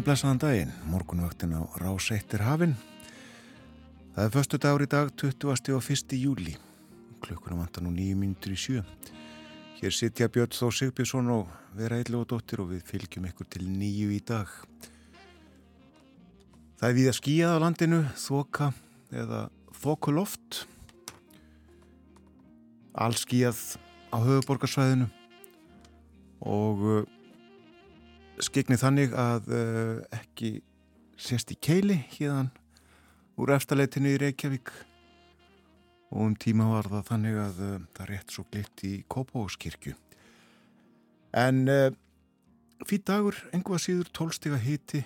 Og blessaðan daginn, morgunvöktin á Rás 1 er hafinn. Það er förstu dagur í dag, 20. og 1. júli. Klukkunum vantar nú nýju mínutur í sjö. Hér sitja Björn Þó Sigbjörnsson og vera eitthvað dóttir og við fylgjum ykkur til nýju í dag. Það er við að skíja á landinu, þoka eða þokuloft. Allskíjað á höfuborgarsvæðinu og skiknið þannig að uh, ekki sést í keili híðan úr eftirleitinu í Reykjavík og um tíma var það þannig að uh, það rétt svo glitt í Kópavókskirkju. En uh, fyrir dagur enguða síður tólstega hiti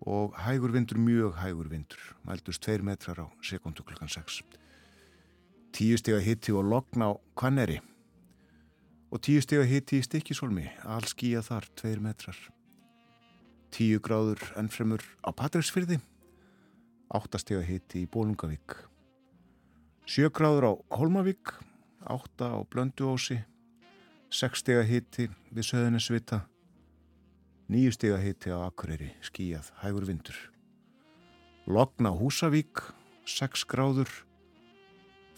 og hægur vindur, mjög hægur vindur, mældust 2 metrar á sekundu klukkan 6. Tíustega hiti og logn á Kvanneri og tíu steg að hiti í stikkisólmi, all skíja þar, tveir metrar. Tíu gráður ennfremur á Patræksfyrði, áttasteg að hiti í Bólungavík. Sjö gráður á Holmavík, átta á Blönduósi, sex steg að hiti við Söðunisvita, nýju steg að hiti á Akureyri, skíjað, hægur vindur. Logn á Húsavík, sex gráður,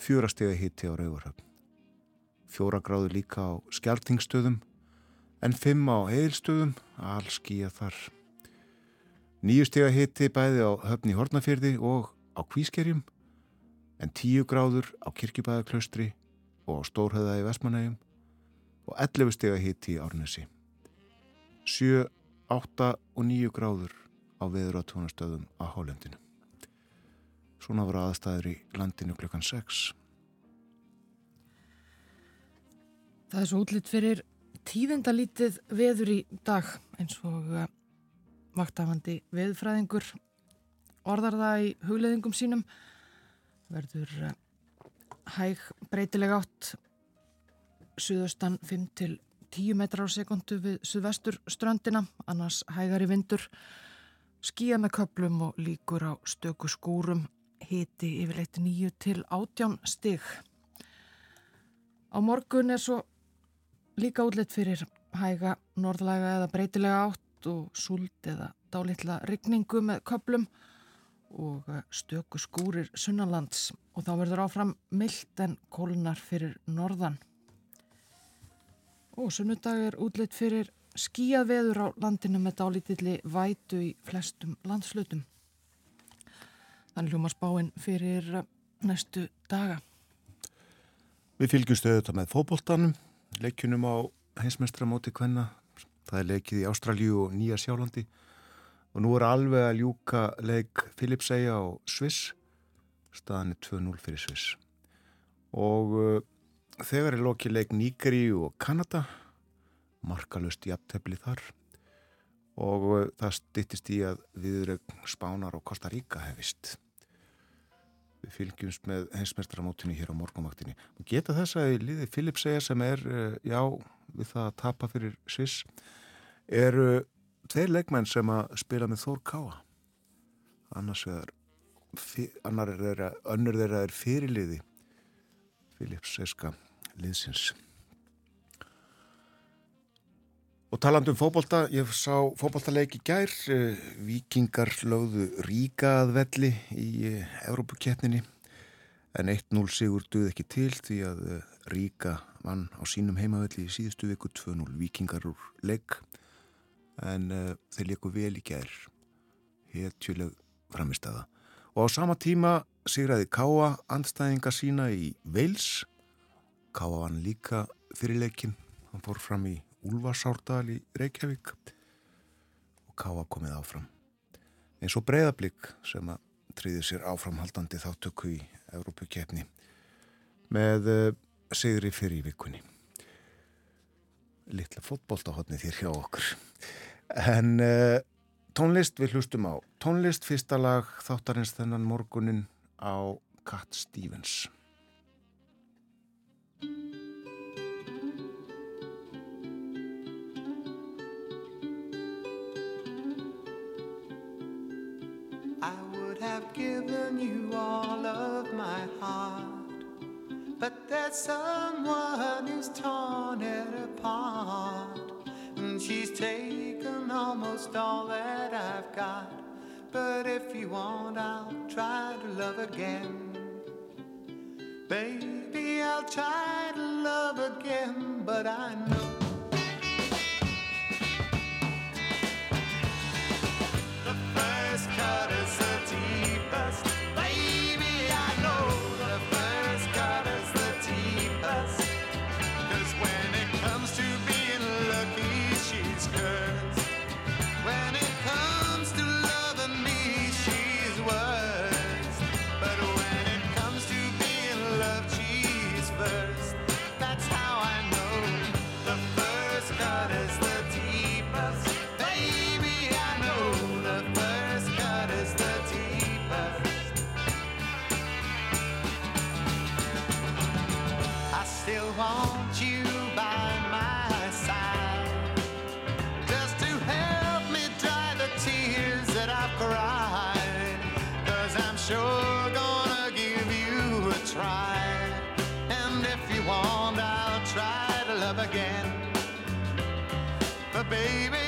fjóra steg að hiti á Rauvarhöfn fjóra gráðu líka á skjartingstöðum en fimm á heilstöðum, all skýja þar. Nýju steg að hitti bæði á höfni Hortnafjörði og á Kvískerjum en tíu gráður á Kirkjubæðaklaustri og á Stórhauða í Vestmanægum og 11 steg að hitti í Árnesi. 7, 8 og 9 gráður á veður á tónastöðum á Hálendinu. Svona voru aðstæður í landinu klukkan 6. Það er svo útlitt fyrir tíðendalítið veður í dag eins og uh, vaktafandi veðfræðingur orðar það í hugleðingum sínum. Verður uh, hæg breytileg átt suðaustan 5 til 10 metrar á sekundu við suðvestur ströndina annars hægari vindur. Skíja með köplum og líkur á stöku skúrum. Hiti yfirleitt 9 til 18 stig. Á morgun er svo Líka útlitt fyrir hæga, norðlæga eða breytilega átt og súld eða dálitla rigningu með köplum og eh, stöku skúrir sunnalands og þá verður áfram myllt en kólunar fyrir norðan. Og sunnudag er útlitt fyrir skíjað veður á landinu með dálítilli vætu í flestum landslutum. Þannig hljóma spáinn fyrir eh, næstu daga. Við fylgjum stöðut með fókbóltanum leikjunum á heimsmestramóti hvenna það er leikið í Ástraljú og Nýja Sjálandi. Og nú er alveg að ljúka leik Philipsæja á Sviss. Staðan er 2-0 fyrir Sviss. Og uh, þegar er lokið leik Nýgeri og Kanada. Markalust í aftefli þar. Og uh, það stittist í að viðrögn Spánar og Costa Rica hefist við fylgjumst með heimsmestramótinu hér á morgunvaktinni. Og geta þess að liði Philipsæja sem er, eh, já, við það að tapa fyrir Sviss, eru tveir leikmenn sem að spila með Þór Káa. Annars vegar, annar er þeirra, önnur þeirra er fyrirliði Philipsæska liðsins. Og taland um fókbólta, ég sá fókbóltaleiki gær, eh, vikingar lögðu ríka að velli í Európuketninni en 1-0 sigur duð ekki til því að eh, ríka vann á sínum heimavelli í síðustu viku 2-0 vikingar úr legg en uh, þeir leiku vel í gær, héttjuleg framistada. Og á sama tíma sigraði Káa andstæðinga sína í Veils, Káa vann líka fyrir leikin, hann fór fram í Úlfarsárdal í Reykjavík og Káa komið áfram. Eins og breyðablík sem að tríði sér áframhaldandi þáttöku í Európukefni með uh, sigri fyrir í vikunni. Littla fótbóltahotni þér hjá okkur. En uh, tónlist, við hlustum á tónlist, fyrsta lag þáttarins þennan morgunin á Cat Stevens. Have given you all of my heart. But there's someone who's torn it apart. And She's taken almost all that I've got. But if you want, I'll try to love again. Baby, I'll try to love again, but I know. Sure gonna give you a try. And if you want, I'll try to love again. But baby,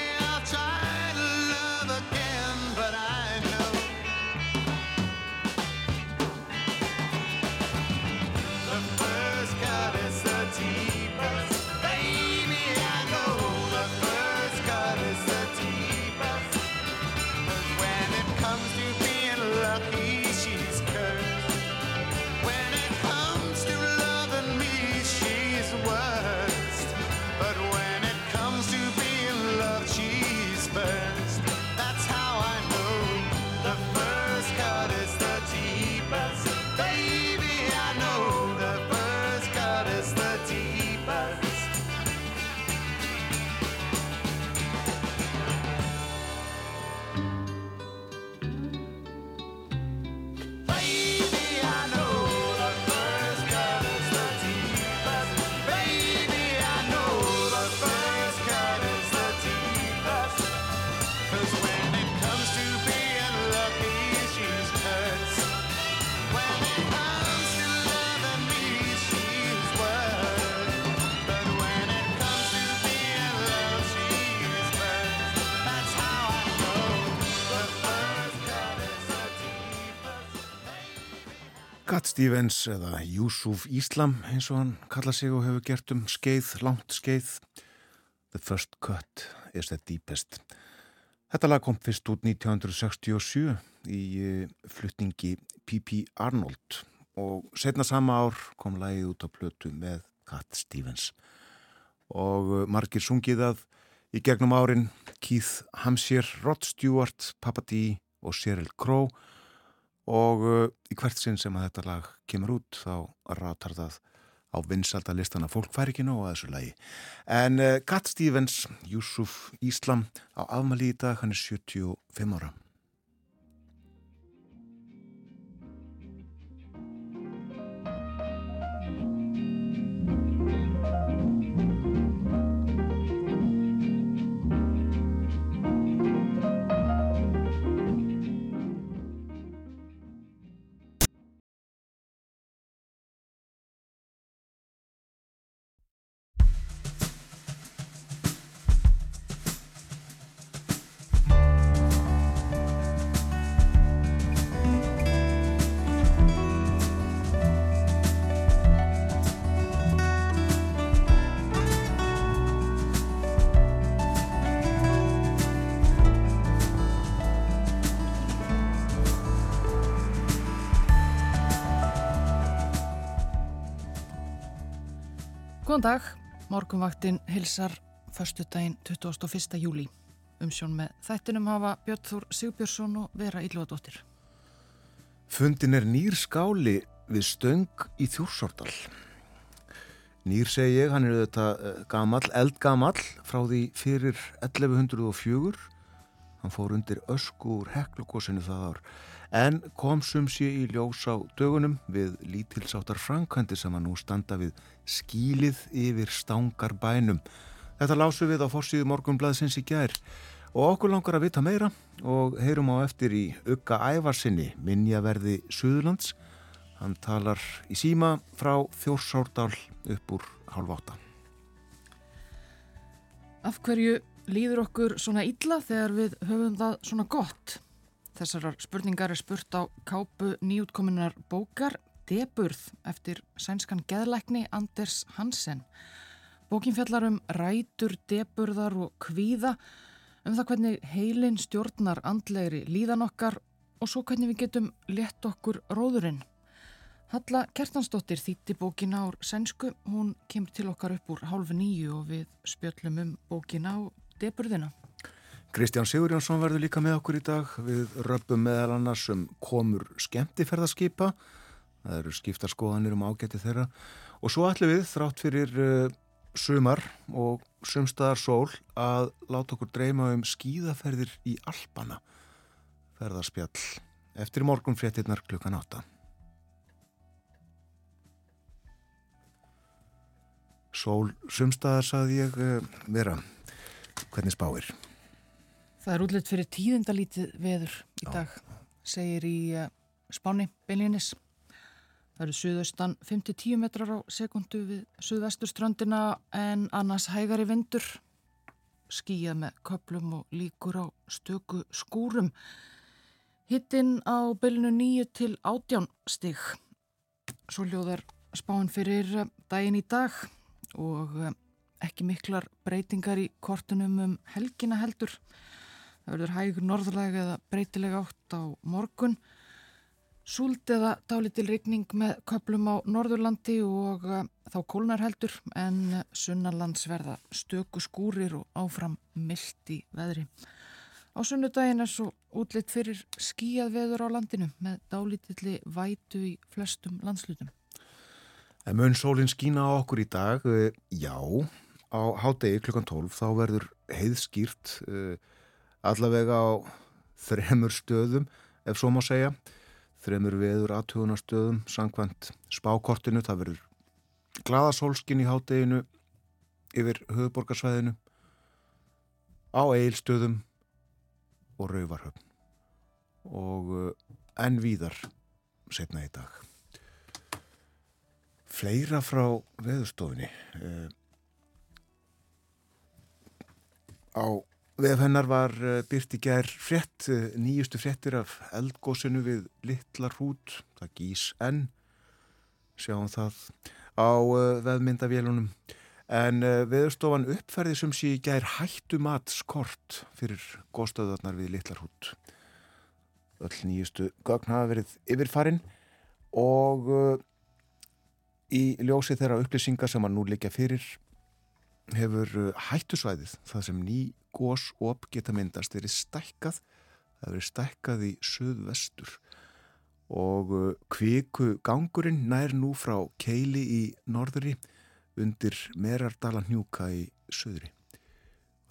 Stevens eða Yusuf Islam eins og hann kalla sig og hefur gert um skeið, langt skeið. The First Cut is the Deepest. Þetta lag kom fyrst út 1967 í eh, flutningi P.P. Arnold og setna sama ár kom lagið út á plötu með Cat Stevens. Og eh, margir sungið að í gegnum árin. Keith Hamsir, Rod Stewart, Papa D og Sheryl Crow og uh, í hvert sinn sem að þetta lag kemur út þá ratar það á vinsaldalistana fólk fær ekki nóg að þessu lagi. En uh, Cat Stevens, Yusuf Íslam á dag, hann er 75 ára Góðan dag, morgunvaktin hilsar föstudaginn 21. júli. Umsjón með þættinum hafa Björn Þór Sigbjörnsson og Vera Ílúadóttir. Fundin er nýr skáli við stöng í Þjúrsordal. Nýr segi ég, hann er auðvitað gamall, eldgamall frá því fyrir 1104. Hann fór undir ösku úr heklugosinu það ár. En kom sum sé í ljós á dögunum við lítilsáttar frankvændi sem að nú standa við skílið yfir stangar bænum. Þetta lásu við á forsíðu morgunblaðsins í gær og okkur langar að vita meira og heyrum á eftir í Ugga Ævarsinni, minjaverði Suðurlands. Hann talar í síma frá Þjórsárdal upp úr hálf átta. Af hverju líður okkur svona illa þegar við höfum það svona gott? Þessarar spurningar er spurt á kápu nýjútkominar bókar Deburð eftir sænskan geðlækni Anders Hansen. Bókin fjallar um rætur, deburðar og kvíða, um það hvernig heilin stjórnar andlegri líðan okkar og svo hvernig við getum lett okkur róðurinn. Halla Kertansdóttir þýtti bókin á sænsku, hún kemur til okkar upp úr hálfu nýju og við spjöllum um bókin á deburðina. Kristján Sigurjónsson verður líka með okkur í dag. Við röpum meðal annars um komur skemmtiferðarskipa. Það eru skiptar skoðanir um ágæti þeirra. Og svo ætlum við, þrátt fyrir uh, sumar og sumstaðar sól, að láta okkur dreyma um skíðaferðir í Alpana. Ferðarspjall eftir morgun fréttinnar klukkan átta. Sól sumstaðar, saði ég, uh, vera. Hvernig spáir? Það er útlitt fyrir tíðindalítið veður í dag, segir í uh, Spáni, Beinlinis. Það eru suðaustan 5-10 metrar á sekundu við suðvesturströndina en annars hægari vindur. Skíja með köplum og líkur á stöku skúrum. Hittinn á bylunu 9 til 18 stig. Svo ljóðar spáin fyrir eh, daginn í dag og eh, ekki miklar breytingar í kortunum um helgina heldur. Það verður hægur norðlega eða breytilega átt á morgun. Súld eða dálitil rigning með köplum á Norðurlandi og uh, þá kólnar heldur en sunnarlands verða stöku skúrir og áfram myllt í veðri. Á sunnudaginn er svo útlitt fyrir skíjað veður á landinu með dálitilli vætu í flestum landslutum. En mun sólinn skína á okkur í dag? Eh, Já, á hádegi klukkan 12 þá verður heiðskýrt uh, allavega á þremur stöðum, ef svo má segja. Þremur veður aðtugunastöðum sangvænt spákortinu, það verður gladasólskin í hádeginu yfir höfuborgarsvæðinu á eilstöðum og rauvarhöfn og uh, enn víðar setna í dag. Fleira frá veðurstofinni uh, á Vef hennar var uh, byrt í gær frétt, uh, nýjustu fréttir af eldgósinu við Littlar hút, það gís enn, sjáum það á uh, veðmyndavélunum. En veðurstofan uppferði sem sé í gær hættu matskort fyrir góðstöðarnar við Littlar hút. Öll nýjustu gögn hafa verið yfirfarin og í ljósi þeirra upplýsingar sem að nú líka fyrir hefur hættusvæðið, það sem ný gós op geta myndast verið stækkað, það verið stækkað í söðvestur og kviku gangurinn nær nú frá keili í norðuri undir merardala hnjúka í söðri.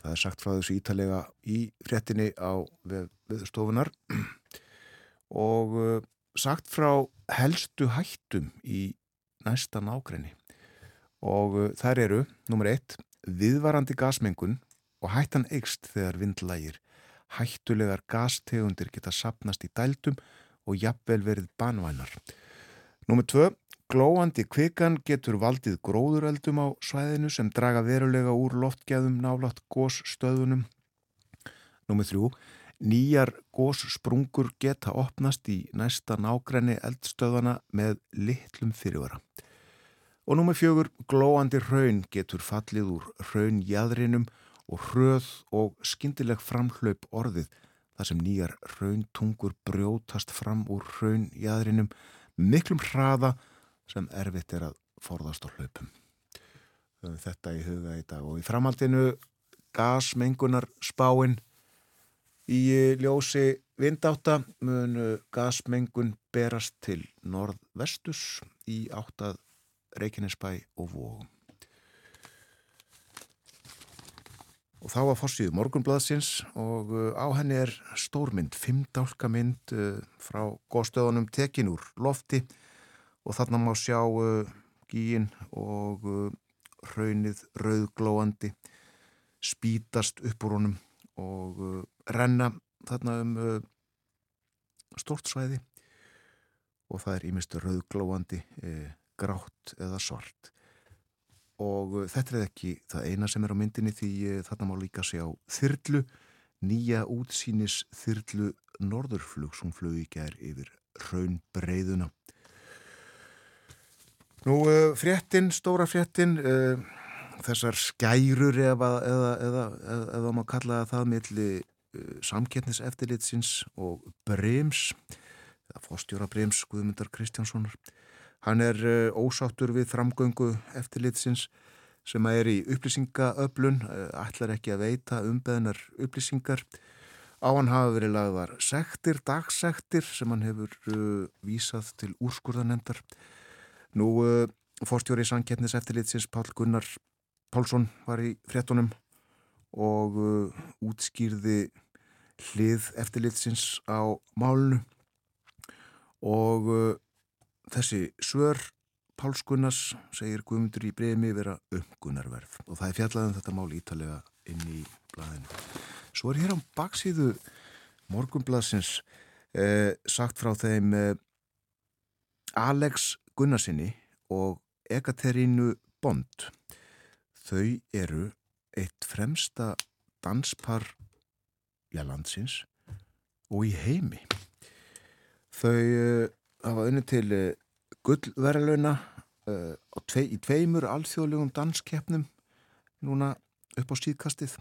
Það er sagt frá þessu ítalega í fréttinni á viðstofunar og sagt frá helstu hættum í næsta nákrenni og þær eru, nummer eitt, viðvarandi gasmengun og hættan eikst þegar vindlægir. Hættulegar gastegundir geta sapnast í dældum og jafnvel verið banvænar. Númer tvö, glóandi kvikan getur valdið gróðureldum á svæðinu sem draga verulega úr loftgæðum nálátt gósstöðunum. Númer þrjú, nýjar góssprungur geta opnast í næsta nágræni eldstöðana með litlum fyrirvara. Og númer fjögur, glóandi raun getur fallið úr raunjæðrinum og hröð og skyndileg framhlaup orðið þar sem nýjar rauntungur brjótast fram úr raunjæðrinum miklum hraða sem erfitt er að forðast á hlaupum. Þetta í huga í dag og í framhaldinu gasmengunar spáin í ljósi vindáta munu gasmengun berast til norðvestus í áttað Reykjanesbæ og Vógum. Og þá var fórsíðu morgunblaðsins og uh, á henni er stórmynd, fimmdálka mynd uh, frá góðstöðunum tekin úr lofti og þarna má sjá uh, gíin og raunið rauðglóandi spítast upp úr honum og renna þarna um stort svæði og það er ímest rauðglóandi, grátt eða svart og uh, þetta er ekki það eina sem er á myndinni því uh, þarna má líka sjá þyrlu, nýja útsýnis þyrlu norðurflug sem flug í gær yfir raunbreiðuna. Nú, uh, fréttin, stóra fréttin, þessar skærur eða, eða, eða, eða, maður kalla það milli uh, samkettniseftirlitsins og Brems, eða fórstjóra Brems, Guðmundar Kristjánssonar. Hann er uh, ósáttur við framgöngu eftirlitsins sem að er í upplýsingaöflun, uh, ætlar ekki að veita umbeðnar upplýsingar. Á hann hafa verið lagðar sektir, dagsektir sem hann hefur uh, vísað til úrskurðanendar. Nú, uh, fórstjóri sannketnis eftirlitsins Pál Gunnar Pálsson var í fréttunum og uh, útskýrði hlið eftirlitsins á málunu og þessi svör Páls Gunnars segir Guðmundur í breymi vera umgunnarverð og það er fjallaðum þetta mál ítalega inn í blaðinu. Svo er hér á baksíðu morgunblaðsins eh, sagt frá þeim eh, Alex Gunnarsinni og Ekaterínu Bond. Þau eru eitt fremsta danspar landsins og í heimi. Þau uh, hafa unni til uh, gullverðalöna uh, tvei, í tveimur alþjóðlegum danskeppnum núna upp á síðkastið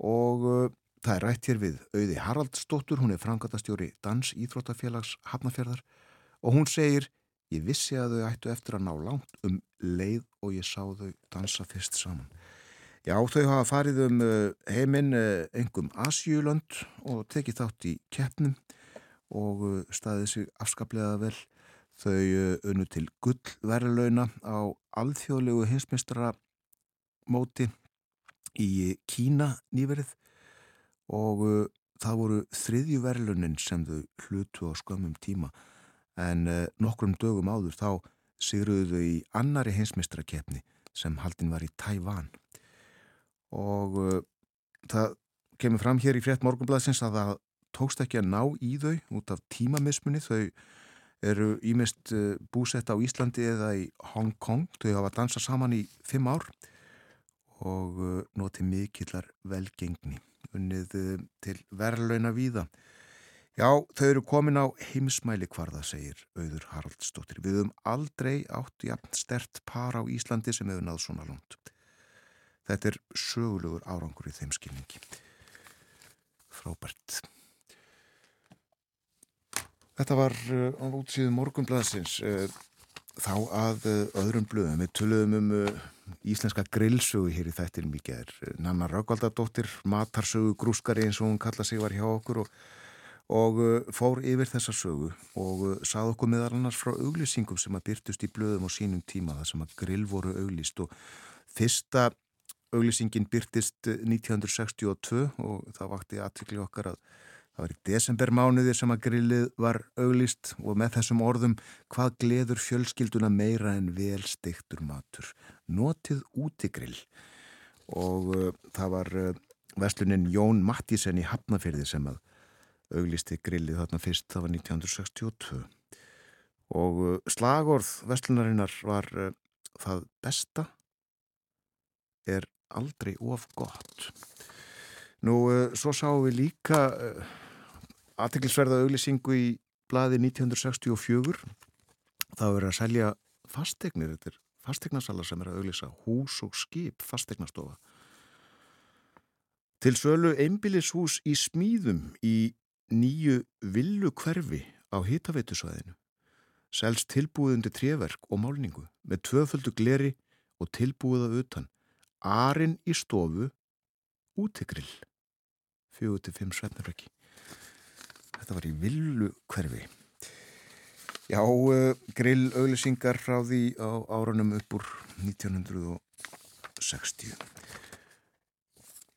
og uh, það er rætt hér við auði Haraldsdóttur, hún er frangatastjóri Dans Íþróttafélags Hafnafjörðar og hún segir ég vissi að þau ættu eftir að ná langt um leið og ég sá þau dansa fyrst saman. Já, þau hafa farið um uh, heiminn engum Asjúlönd og tekið þátt í keppnum og staðið sig afskaplega vel. Þau uh, unnu til gullverðlauna á alþjóðlegu hinsmestara móti í Kína nýverið og uh, það voru þriðju verðlunin sem þau hlutu á skömmum tíma. En uh, nokkrum dögum áður þá sigruðu þau í annari hinsmestrakeppni sem haldin var í Tævan og það kemur fram hér í frétt morgunblæðsins að það tókst ekki að ná í þau út af tímamismunni þau eru ímest uh, búsett á Íslandi eða í Hong Kong þau hafa dansað saman í fimm ár og uh, notið mikillar velgengni unnið uh, til verðlauna víða Já, þau eru komin á heimsmæli hvarða, segir auður Haraldsdóttir. Við höfum aldrei átt jafn stert par á Íslandi sem hefur náð svona lónt. Þetta er sögulegur árangur í þeim skilningi. Frábært. Þetta var uh, á útsíðu morgunblæðsins uh, þá að uh, öðrum blöðum. Við töluðum um íslenska grillsögu hér í þættinum í gerð. Nanna Raugvaldadóttir, matarsögu grúskari eins og hún kalla sig var hjá okkur og og fór yfir þessa sögu og sað okkur meðal annars frá auglýsingum sem að byrtust í blöðum á sínum tíma þar sem að grill voru auglýst og fyrsta auglýsingin byrtist 1962 og það vakti aðtökli okkar að það var í desembermánuði sem að grillið var auglýst og með þessum orðum hvað gleður fjölskylduna meira en vel steiktur matur? Notið útigrill. Og uh, það var uh, veslunin Jón Mattísen í Hafnafyrði sem að auglisti grillið þarna fyrst, það var 1962 og uh, slagorð vestlunarinnar var uh, það besta er aldrei of gott. Nú uh, svo sáum við líka aðteklisverða auglisingu í blaði 1964 það verið að selja fastegnir, þetta er fastegnasala sem er að auglisa hús og skip fastegnastofa til sölu einbillishús í smíðum í nýju villu hverfi á hitaveitusvæðinu. Selst tilbúðundi tréverk og málningu með tvöföldu gleri og tilbúða utan. Arinn í stofu, útigrill. 4-5 svefnarverki. Þetta var í villu hverfi. Já, uh, grill auðlisingar frá því á árunum upp úr 1960.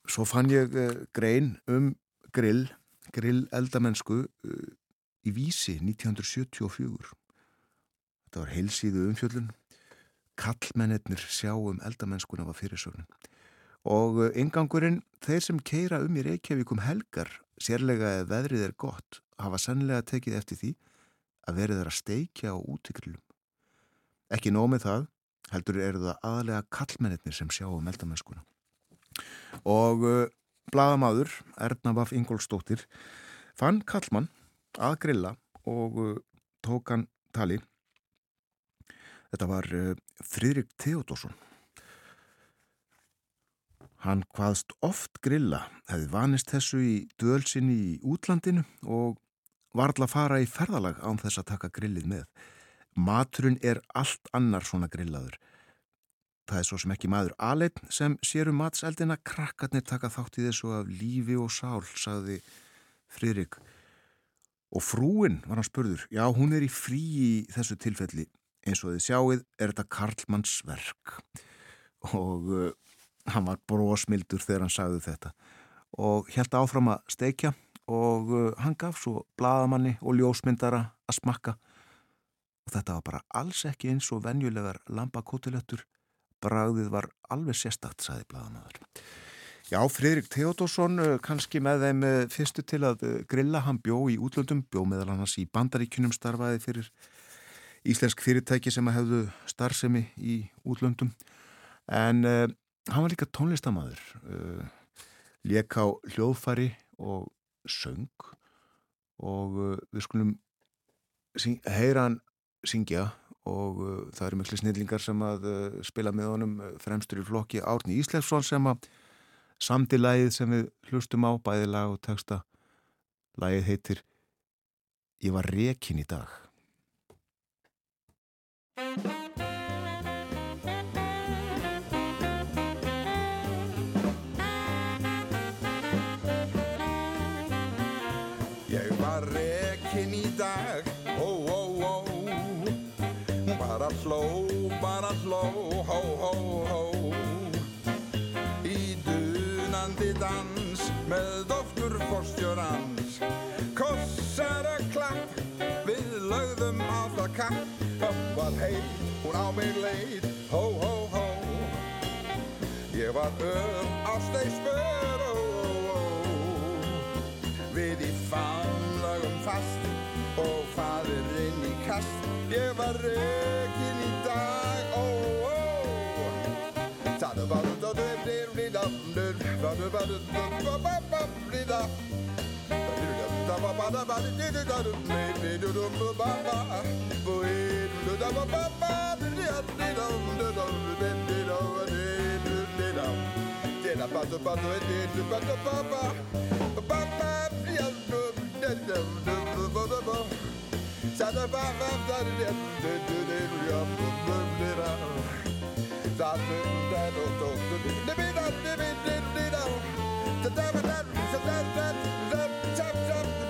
Svo fann ég uh, grein um grill grill eldamennsku uh, í Vísi 1974. Þetta var heilsíðu umfjöllun. Kallmennir sjá um eldamennskuna var fyrirsögnin. Og ingangurinn, þeir sem keira um í Reykjavík um helgar, sérlega eða veðrið er gott, hafa sannlega tekið eftir því að verið þeirra steikja á útikrillum. Ekki nómið það, heldur eru það aðalega kallmennir sem sjá um eldamennskuna. Og uh, bladamadur Erna Vaff Ingólfsdóttir fann kallmann að grilla og uh, tók hann tali. Þetta var uh, Fridrik Theodorsson. Hann hvaðst oft grilla, hefði vanist þessu í dölsinni í útlandinu og varðla fara í ferðalag án þess að taka grillið með. Maturinn er allt annar svona grillaður. Það er svo sem ekki maður aðleitn sem sérum matseldina krakkarnir taka þátt í þessu af lífi og sál, sagði Fridrik. Og frúin var hann spurður, já hún er í frí í þessu tilfelli, eins og þið sjáið er þetta Karlmanns verk. Og hann var brósmildur þegar hann sagði þetta. Og held áfram að steikja og uh, hann gaf svo bladamanni og ljósmyndara að smakka. Og þetta var bara alls ekki eins og venjulegar lambakótilettur. Bragðið var alveg sérstakt, sagði bladamadur. Já, Fridrik Theodorsson uh, kannski með þeim uh, fyrstu til að grilla, hann bjó í útlöndum, bjó meðal annars í bandaríkunum starfaði fyrir íslensk fyrirtæki sem að hefðu starfsemi í útlöndum. En hann var líka tónlistamæður, uh, lék á hljóðfari og söng og uh, við skulum heyra hann syngja og uh, það eru miklu snillingar sem að uh, spila með honum uh, fremstur í flokki Árni Íslefsson sem að samdi lagið sem við hlustum á, bæði lag og texta. Lagið heitir Ég var rekin í dag. Ég hló, bara hló, hó, hó, hó. Í dunandi dans með dóttur forstjórans Kossar að klapp, við lögðum á það kapp. Höpp var heit, hún á mig leit, hó, hó, hó. Ég var öð á stegsbör, ó, ó, ó Við í fannlagum fast og fadir inn í kast. Ég var rekin That's da that that that that da da da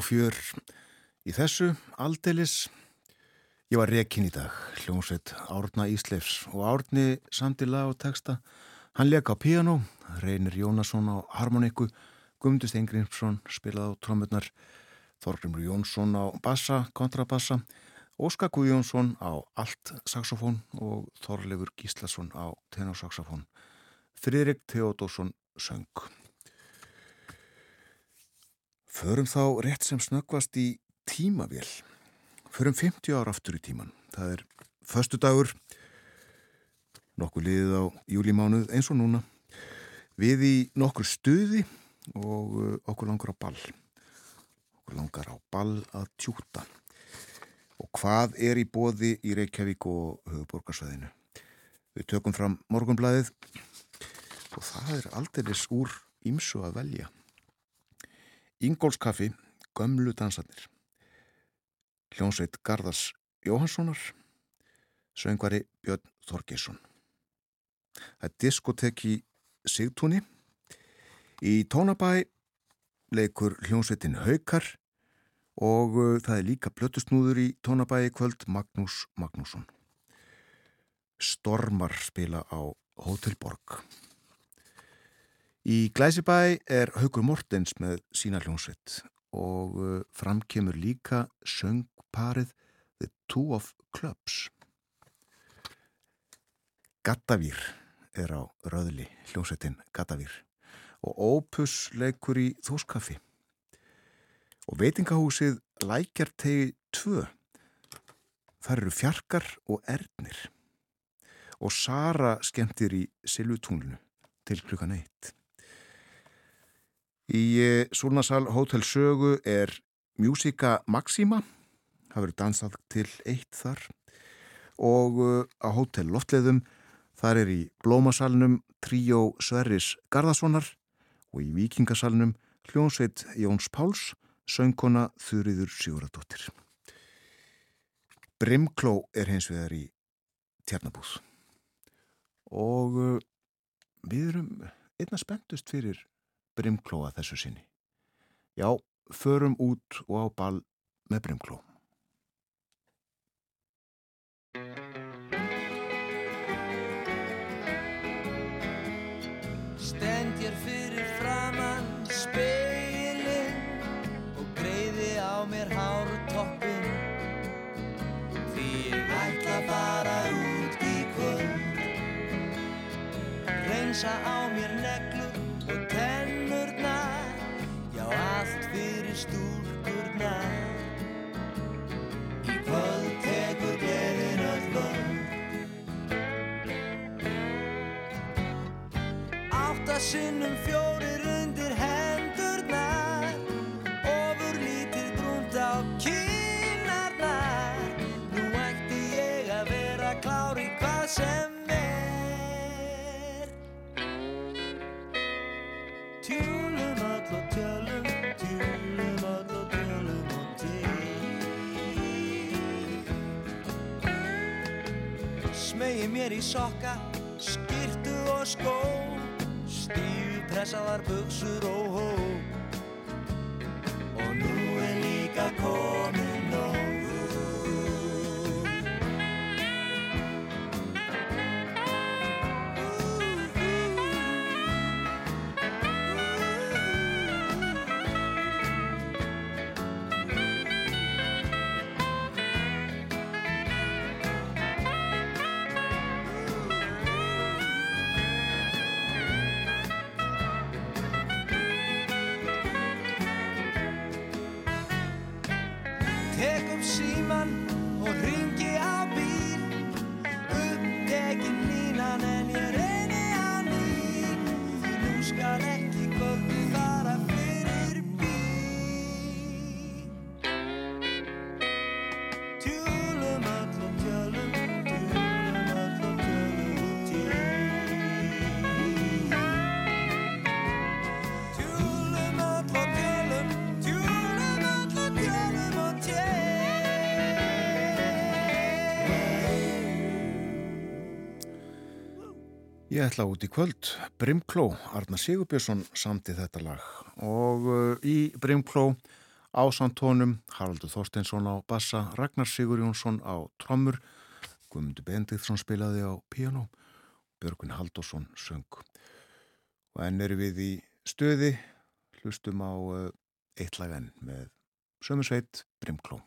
og fjör í þessu aldeilis. Ég var rekin í dag, hljómsveit Árna Ísleifs og Árni samdi lag og texta. Hann leik á piano, Reynir Jónasson á harmoniku, Guðmundur Steingrímsson spilaði á trommurnar, Þorgrimur Jónsson á bassa, kontrabassa, Óskar Guðjónsson á allt saxofón og Þorleifur Gíslason á tenorsaxofón. Friðrik Theodórsson söng. Förum þá rétt sem snöggvast í tímavél. Förum 50 ára aftur í tíman. Það er förstu dagur, nokkuð liðið á júlimánuð eins og núna. Við í nokkur stuði og uh, okkur langar á ball. Okkur langar á ball að tjúta. og hvað er í bóði í Reykjavík og höfuborgarsvæðinu. Við tökum fram morgunblæðið og það er aldeilis úr ímsu að velja. Ingólskaffi, gömlu dansarnir. Hljónsveit Garðars Jóhanssonar, söngvari Björn Þorgesson. Það er diskotek í Sigtúni. Í Tónabæ leikur hljónsveitin Haukar og uh, það er líka blötusnúður í Tónabæi kvöld Magnús Magnússon. Stormar spila á Hotel Borg. Í Glæsibæ er Haukur Mortens með sína hljónsveit og uh, framkemur líka söngparið The Two of Clubs. Gattavír er á röðli hljónsveitin Gattavír og Opus leikur í Þóskaffi. Og veitingahúsið Lækjartegi 2 þar eru fjarkar og ernir. Og Sara skemmtir í Silvutunglinu til klukkan eitt Í eh, Súlnasal Hotel Sögu er Musica Maxima. Það verður dansað til eitt þar. Og eh, á Hotel Loftleðum þar er í Blómasalnum Tríó Sverris Garðasonar og í Víkingasalnum hljónsveit Jóns Páls, söngkona Þurriður Sjóradóttir. Brimkló er hins vegar í tjarnabúð og uh, við erum einna spenntust fyrir Brimklóa þessu sinni. Já, förum út og á ball með Brimkló. Stend hér fyrir framann speilin og greiði á mér hártoppin Því ég ætla að fara út í kvöld Reynsa á sinnum fjórir undir hendurnar Ofur lítið brúnt á kynarnar Nú ætti ég að vera klár í hvað sem er. Tjúlum öll og tjölum Tjúlum öll og tjölum og til Smegi mér í sokka, skyrtu og skó Stíu pressaðar buksur og hó Og nú er líka komin Ég ætla út í kvöld, Brimkló, Arna Sigurbjörnsson samti þetta lag og uh, í Brimkló ásantónum Haraldur Þorsteinsson á bassa, Ragnar Sigur Jónsson á trommur, Guðmundur Bendithsson spilaði á piano, Björgvin Haldursson söng. Og enn eru við í stöði, hlustum á uh, eitt lag enn með sömursveit Brimkló.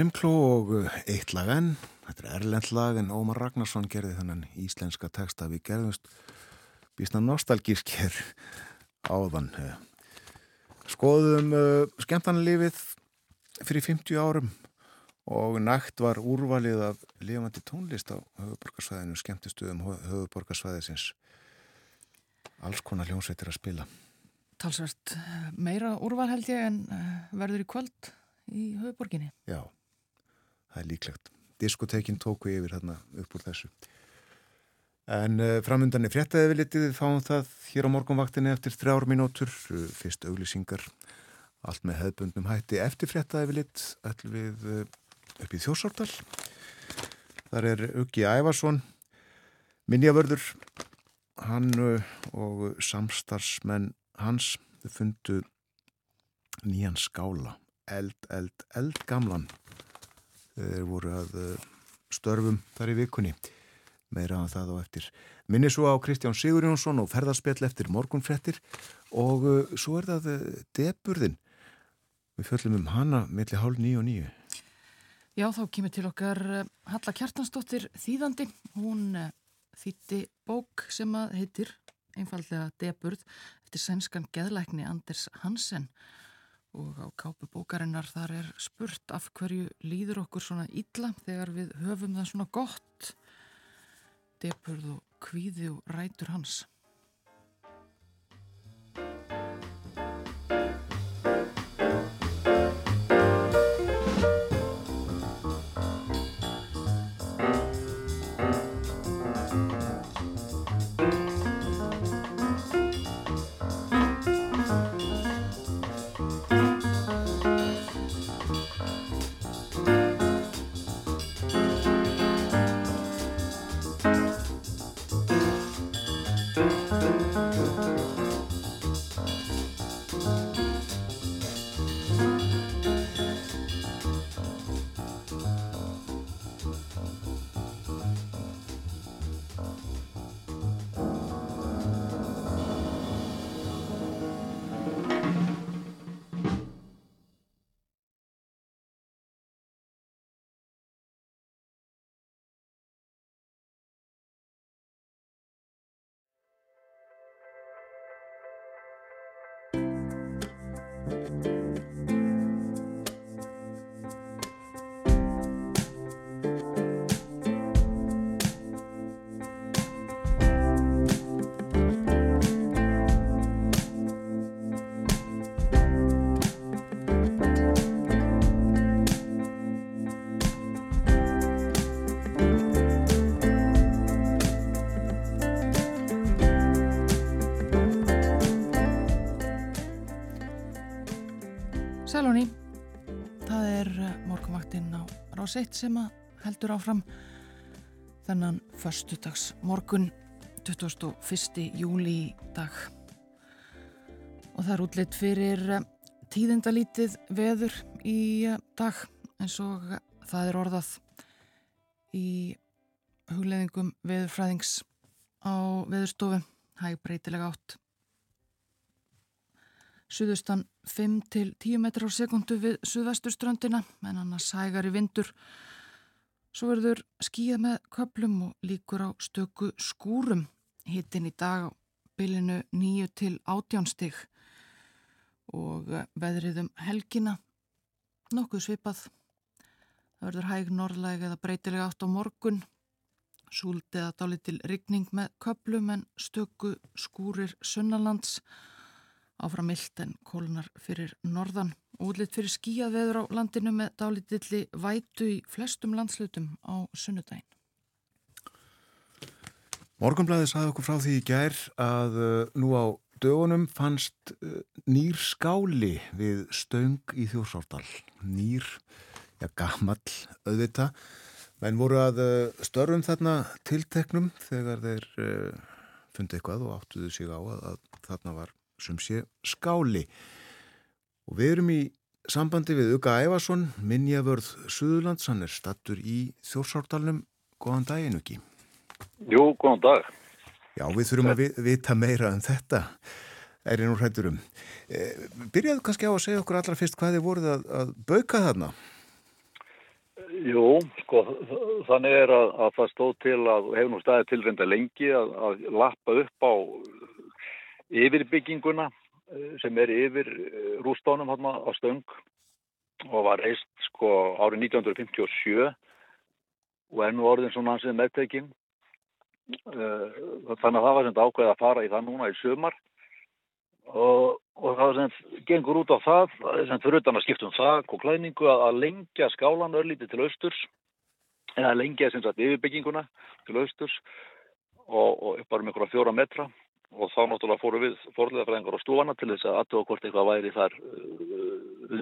Brimkló og uh, eitt lag enn, þetta er erlend lag en Ómar Ragnarsson gerði þennan íslenska texta við gerðumst býstna nostalgísk hér áðan. eh. Skoðum uh, skemmtanlífið fyrir 50 árum og nægt var úrvalið af lifandi tónlist á höfuborgarsvæðinu, skemmtistuðum höfuborgarsvæðisins. Alls konar hljómsveitir að spila. Talsvert eh, meira úrval held ég en eh, verður í kvöld í höfuborginni. Já, það er líklegt. Diskotekin tóku yfir þarna upp úr þessu. En uh, framundan er fréttaði við litið, fáum það hér á morgunvaktinni eftir þrjár mínútur, uh, fyrst auglýsingar, allt með hefðbundnum hætti. Eftir fréttaði við lit, ætlum við uh, upp í Þjórsártal. Þar er Uggi Ævarsson, minnjavörður, hann og samstarfsmenn hans fundu nýjan skála, eld, eld, eld gamlan. Þeir voru að uh, störfum þar í vikunni meira að það á eftir. Minni svo á Kristján Sigurjónsson og ferðarspjall eftir morgunfrettir og uh, svo er það uh, deburðin. Við fjöllum um hana milli hálf nýju og nýju. Já, þá kemur til okkar eh, Halla Kjartansdóttir þýðandi. Hún eh, þýtti bók sem að heitir einfallega Deburð eftir sænskan geðlækni Anders Hansen og á kápu bókarinnar þar er spurt af hverju líður okkur svona illa þegar við höfum það svona gott. Deburð og kvíði og rætur hans. Rás 1 sem heldur áfram þennan förstudags morgun 21. júli í dag. Og það er útlitt fyrir eh, tíðindalítið veður í eh, dag eins og það er orðað í hugleðingum veðurfræðings á veðurstofu, hæg breytilega átt Suðustan 5 til 10 metrar á sekundu við suðvesturströndina en annars hægari vindur. Svo verður skíða með köplum og líkur á stöku skúrum. Hittin í dag á bylinu 9 til 18 stig og veðrið um helgina nokkuð svipað. Það verður hæg norðlæg eða breytilega átt á morgun. Súld eða dálitil rigning með köplum en stöku skúrir sunnalands áfram mildt en kólunar fyrir norðan. Útlitt fyrir skíað veður á landinu með dálítilli vætu í flestum landslutum á sunnudaginn. Morgunblæði saði okkur frá því í gær að uh, nú á dögunum fannst uh, nýr skáli við stöng í Þjórsártal. Nýr, ja gamall auðvita, menn voru að uh, störfum þarna tilteknum þegar þeir fundi eitthvað og áttuðu sig á að, að þarna var sem sé skáli. Og við erum í sambandi við Uga Ævarsson, minnjavörð Suðurlands, hann er stattur í Þjórsártalnum. Góðan daginn, Ugi. Jú, góðan dag. Já, við þurfum að vi vita meira um þetta, er ég nú hrættur um. E, byrjaðu kannski á að segja okkur allra fyrst hvað þið voruð að, að bauka þarna? Jú, sko, þannig er að, að það stóð til að, hefur nú staðið tilrenda lengi að, að lappa upp á yfirbygginguna eh, sem er yfir eh, rústónum hann á stöng og var reist sko árið 1957 og er nú orðin svona hansið meðtekinn. Eh, Þannig að það var sem ákveðið að fara í það núna í sumar og, og það sem gengur út á það, sem fyrir utan að skipta um þak og klæningu að, að lengja skálan örlítið til austurs eða lengja sem sagt yfirbygginguna til austurs og, og bara um einhverja fjóra metra og þá náttúrulega fóru við forlega fræðingar á stúana til þess að aðtöfa hvort eitthvað væri þar uh,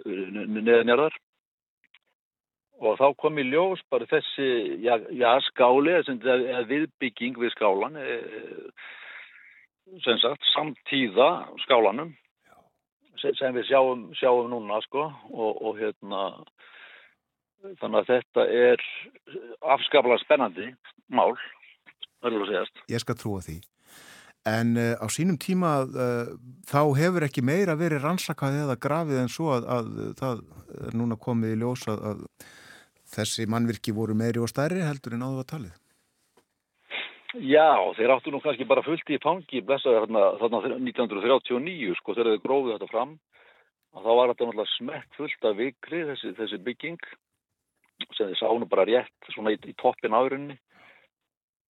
neðanjarðar. Og þá kom í ljós bara þessi, já, já skáli eða viðbygging við skálan e, sem sagt samtíða skálanum sem, sem við sjáum, sjáum núna sko. Og, og hérna þannig að þetta er afskaplega spennandi mál verður að segjast. Ég skal trúa því. En uh, á sínum tíma uh, þá hefur ekki meira verið rannsakað eða grafið en svo að, að það er núna komið í ljós að, að þessi mannvirki voru meiri og stærri heldur en áður var talið. Já, þeir áttu nú kannski bara fullt í fangi blessaði þarna, þarna 1939 sko þegar þeir gróðu þetta fram og þá var þetta náttúrulega smett fullt af vikri þessi, þessi bygging sem þeir sá nú bara rétt svona í, í toppin árinni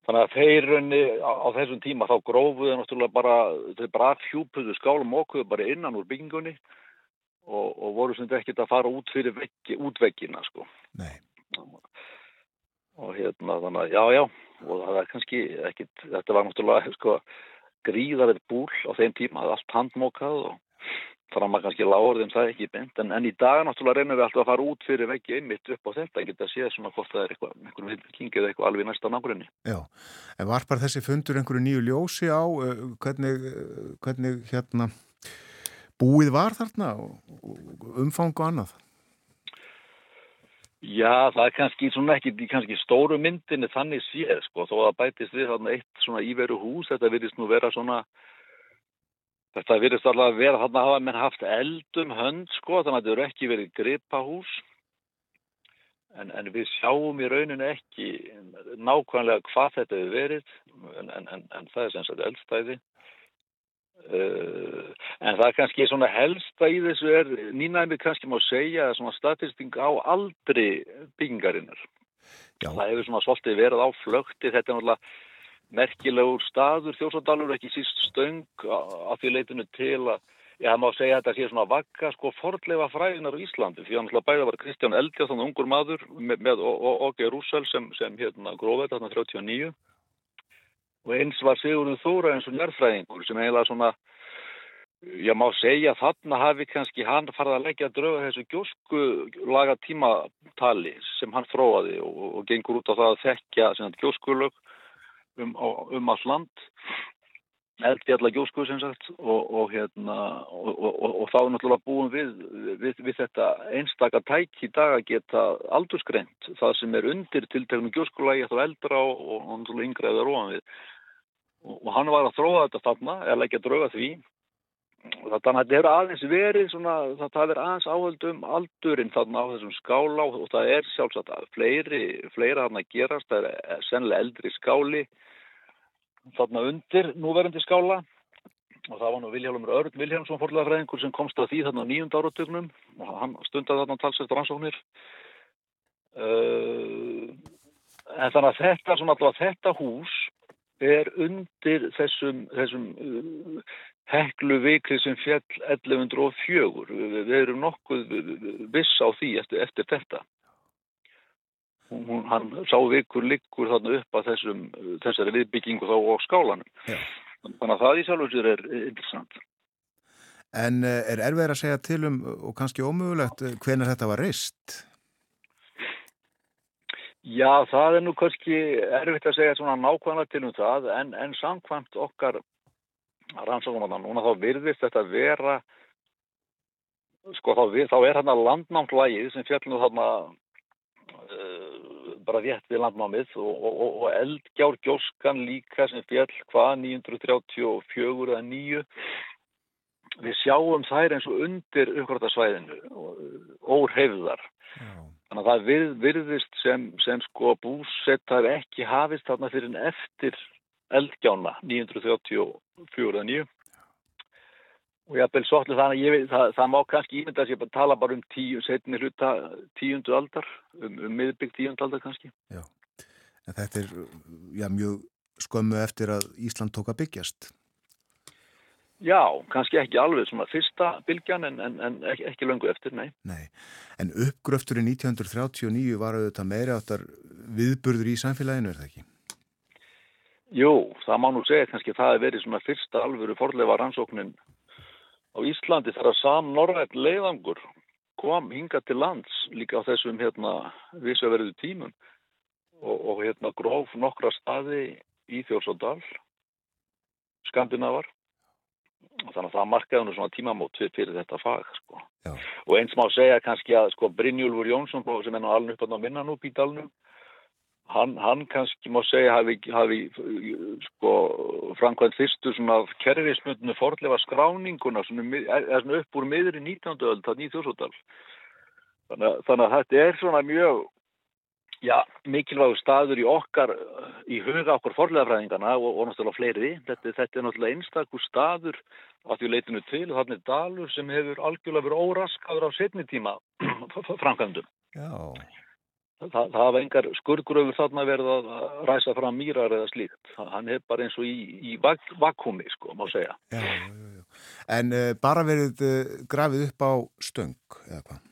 þannig að þeir raunni á, á þessum tíma þá grófuðu náttúrulega bara þeir bara fjúpuðu skálum okkur bara innan úr byggingunni og, og voru sem þetta ekkert að fara út fyrir veggi, út veggina sko Nei. og hérna þannig að já, já og það er kannski ekkit, þetta var náttúrulega sko gríðarið búl á þeim tíma, það er allt handmókað og fram að kannski lágurðum það ekki beint, en, en í dag náttúrulega reynum við alltaf að fara út fyrir veggi einmitt upp á þetta, en geta séð svona hvort það er eitthvað, einhverjum viðbygging eða eitthvað alveg næsta nágrunni. Já, en var bara þessi fundur einhverju nýju ljósi á uh, hvernig, uh, hvernig hérna búið var þarna og, og umfang og annað? Já, það er kannski svona ekki kannski stóru myndinni þannig séð, sko, þó að bætist við þarna eitt svona íveru hús, þetta virðist nú vera svona Þetta virðist alveg að vera, þarna hafa menn haft eldum hönd sko, þannig að þetta eru ekki verið gripahús. En, en við sjáum í rauninu ekki nákvæmlega hvað þetta hefur verið, en, en, en, það er sem sagt eldstæði. Uh, en það er kannski svona helsta í þessu er, nýnaðið kannski má segja, svona statisting á aldri byggingarinnar. Já. Það hefur svona svolítið verið á flökti, þetta er náttúrulega merkilegur staður þjósadalur ekki síst stöng að því leitinu til að Já, það má segja að þetta sé svona vakka sko fordleifa fræðinar á Íslandi því að bæða var Kristján Eldjáð, þannig ungur maður með, með Óge Rússel sem, sem hérna grófið þarna 39 og eins var Sigurður Þóra eins og njörfræðingur sem eiginlega svona Já, má segja þarna hafi kannski hann farið að leggja að drauga þessu gjósku laga tímatali sem hann fróði og, og gengur út á það að þekkja gjóskulög um, um allt land. Eldfjalla gjósku sem sagt og, og hérna og, og, þá er náttúrulega búin við, við, við þetta einstaka tæk í dag að geta aldursgreint það sem er undir tilteknum gjóskulægi þá eldra og náttúrulega yngra eða róan við. Og hann var að þróa þetta þarna eða leggja drauga því þannig að þetta er aðeins verið svona, það er aðeins áhald um aldurinn þarna á þessum skála og það er sjálfsagt að fleiri, fleira þarna gerast, það er sennilega eldri skáli þarna undir núverandi skála. Og það var nú Vilhjálmur Örn Vilhjálmsson forðlagafræðingur sem komst að því þarna á nýjund áratögnum og hann stundaði þarna talsett rannsóknir. Uh, en þannig að þetta svona alltaf þetta hús er undir þessum, þessum uh, heklu vikli sem fjall 1104 við, erum nokkuð viss á því eftir, eftir þetta hún, hann sá vikur liggur þarna upp að þessum, þessari viðbyggingu þá á skálanum. Já. Þannig að það í sjálfur sér er interessant. En eh, er erfið að segja til um og kannski ómögulegt hvenar þetta var reist? Já, það er nú kannski erfitt að segja svona nákvæmlega til um það en, en samkvæmt okkar rannsóknarna núna þá virðist þetta vera sko þá, við, þá er hérna landnámslægið sem fjallinu þarna uh, bara rétt við landnámið og, og, og eldgjár gjóskan líka sem fjall hvað 934 eða 9 við sjáum þær eins og undir uppgráta svæðinu óhreyfðar Þannig að það virðist sem, sem sko búsettar ekki hafist þarna fyrir en eftir eldgjána 934 eða 9 og ég hafði svolítið þannig að ég veit, það, það má kannski ímynda að ég bara tala bara um tíu, setni hluta tíundu aldar, um, um miðbygg tíundu aldar kannski. En þetta er já, mjög skömmu eftir að Ísland tók að byggjast. Já, kannski ekki alveg svona fyrsta bylgjan en, en, en ekki, ekki löngu eftir, nei. Nei, en uppgröfturinn 1939 var auðvitað meiri áttar viðburður í samfélaginu, er það ekki? Jú, það má nú segja kannski að það hefur verið svona fyrsta alvöru forleifa rannsóknin á Íslandi þegar sam norrætt leiðangur kom hinga til lands líka á þessum hérna vissaverðu tímum og, og hérna gróf nokkra staði í Þjórsóndal Skandinavar þannig að það markaði nú svona tímamót fyrir, þetta fag sko. Já. og eins má segja kannski að sko Brynjúlfur Jónsson sem er nú alveg upp á minna nú bítalnum hann, hann kannski má segja hafi, hafi sko framkvæmt fyrstu svona kerfismundinu forlefa skráninguna svona, er, er svona upp úr miðri 19. öld það nýð þjóðsóttal þannig, að- þannig að þetta er svona mjög já, mikilvægur staður í okkar í huga okkur forlegafræðingana og, og náttúrulega fleiri. Þetta, þetta er náttúrulega einstakur staður að því leitinu til þannig dalur sem hefur algjörlega verið óraskaður á setni tíma framkvæmdum. Já, Það, það hafa engar skurgröfur þarna verið að ræsa fram mýrar eða slíkt. Hann er bara eins og í, í vak vakúmi, sko, má segja. já, já, já. En uh, bara verið uh, grafið upp á stöng, eða hvað?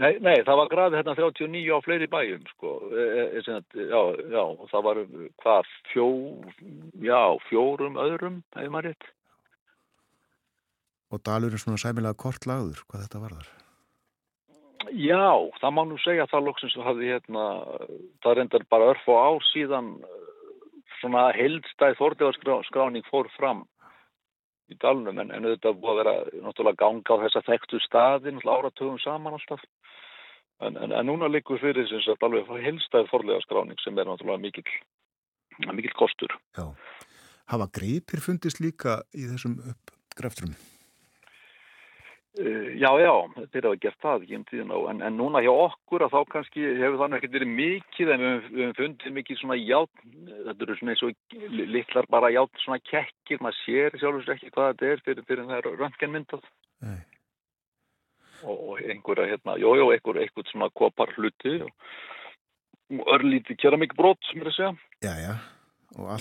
Nei, nei, það var grafið hérna 39 á fleiri bæjum, sko. E, e, e, já, já, það var hvað, fjó, já, fjórum öðrum, hefur maður rétt. Og dalur er svona sæmilega kort lagður, hvað þetta varðar? Já, það má nú segja að það loksins hafði hérna, það reyndar bara örf og ár síðan eh, svona heldstæð þórdegarskráning fór fram í dalnum en, en auðvitað búið að vera náttúrulega ganga á þessa þekktu staði náttúrulega áratugum saman alltaf en, en, en núna likur fyrir sem sagt alveg heldstæð þórdegarskráning sem er náttúrulega mikill, mikill kostur. Já. Hafa greipir fundist líka í þessum uppgrafturum? Uh, já, já, þeir hafa gert það ekki um tíðina og- en, en núna hjá okkur að þá kannski hefur þannig ekkert verið mikið en við höfum- fundið mikið svona játn, þetta eru svona eins og li- litlar bara játn svona kekkir, maður sér sjálfur sér ekki hvað þetta er fyrir, fyrir það er röntgenmyndað og, og einhverja hérna, jú, jú, einhver, einhver svona kopar hluti og, og örlítið keramikbrot sem er að segja, Já, já.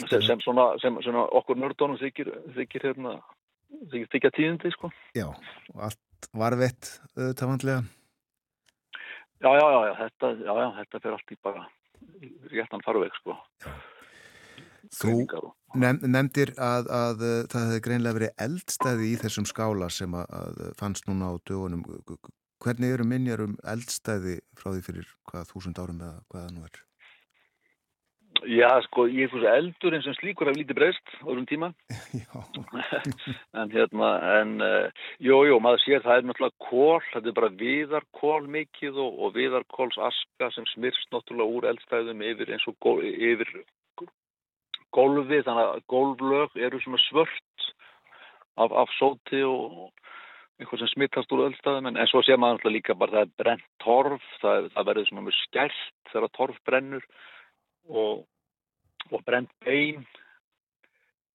Sem, sem svona, sem svona okkur nördónum þykir, þykir hérna, þykir, þykja tíðindi, sko. Já, og allt varvett auðvitað vandlega. Já, já, já, já, þetta, já, já, þetta fer allt í bara réttan farveg, sko. Þú Greiningar og- nef nefndir að, að uh, það hefði greinlega verið eldstæði í þessum skála sem að, að fannst núna á dögunum. Hvernig eru minjar um eldstæði frá því fyrir hvað þúsund árum eða hvað það nú er? Já, sko, ég er fyrir eldurinn sem slíkur hef lítið breyst þessum tíma. En hérna, en, uh, jú, jú, maður sér það er náttúrulega kól, þetta er bara viðarkól mikið og, og viðarkóls aska sem smyrst náttúrulega úr eldstæðum yfir eins og gól, yfir gólfi, þannig að gólflög eru svona svört af, af sóti og eitthvað sem smittast úr eldstæðum, en, en svo sér maður náttúrulega líka bara það er brent torf, það, það verður svona mjög skært þegar torf brennur og, og brent bein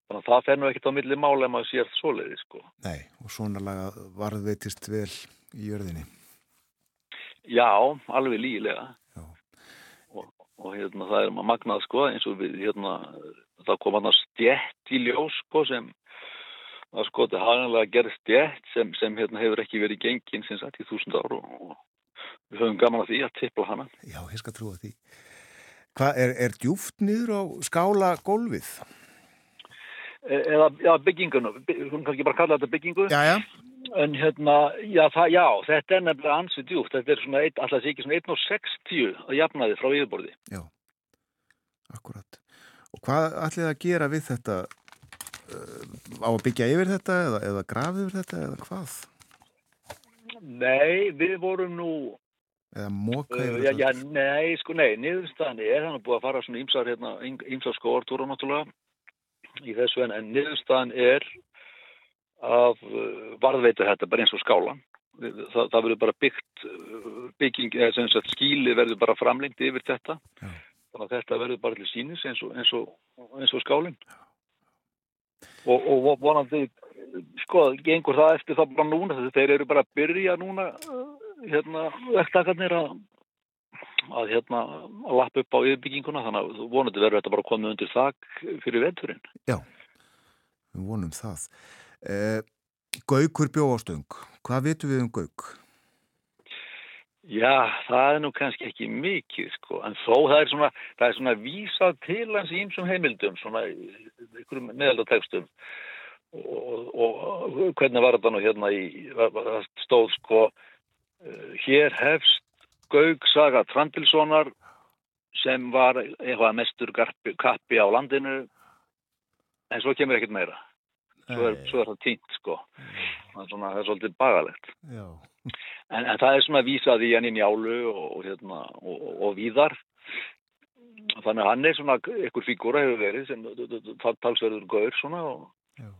þannig að það fer nú ekkert á milli mála ef maður sér svoleiði sko. nei, og svona laga varðveitist vel í jörðinni. Já, alveg lígilega Já. og, og hérna það er magnað sko eins og við hérna það kom hann að stjætt í ljós sko sem það sko þetta haganlega gerð stjætt sem, sem hérna hefur ekki verið gengin sem sagt í þúsund ár og, og við höfum gaman að því að tippla hana Já, ég skal trúa því. Hvað, er, er djúft niður á skála gólfið? e eða já, byggingunum, við höfum kannski bara kalla þetta byggingu Já, já. En hérna, já, það, já, þetta er nefnilega ansið djúpt. Þetta er svona, eitt, alltaf sé ekki svona 1,60 að jafnaði frá yfirborði. Já, akkurat. Og hvað ætlið að gera við þetta? Uh, á að byggja yfir þetta eða, eða grafa yfir þetta eða hvað? Nei, við vorum nú, Eða móka uh, yfir já, já, þetta? nei, sko, nei, niðurstaðan er hann búið að fara svona ímsar, hérna, ímsar skóartúra náttúrulega í þessu en, en niðurstaðan er að uh, varðveita þetta bara eins og skálan það, það verður bara byggt uh, bygging, eða sagt skíli verður bara framlengt yfir þetta Já. þannig að þetta verður bara til sínis eins og, eins og, eins og skálinn og, og vonandi sko, gengur það eftir það bara núna þeir eru bara að byrja núna uh, hérna, verktakarnir að að hérna að lappa upp á yfirbygginguna þannig að vonandi verður þetta bara komið undir þak fyrir veturinn. Við vonum það. Eh, Gaukur bjóástöng. Hvað vitum við um Gauk? Já, það er nú kannski ekki mikið sko, en þó það er svona, það er svona vísað til hans í ýmsum heimildum, svona í einhverjum meðaldatekstum og, og, og hvernig var þetta nú hérna í, stóð sko, hér hefst Gauk saga Trandilssonar sem var eitthvað mestur garpi, kappi á landinu, en svo kemur ekkert meira. Svo er, svo er það týnt sko, það er, svona, það er svolítið bagalegt. En, en það er svona vísað í henni njálu og, hérna, og, og, og víðar. Þannig að hann er svona einhver fígúra hefur verið sem talsverður gaur svona. Og, Já.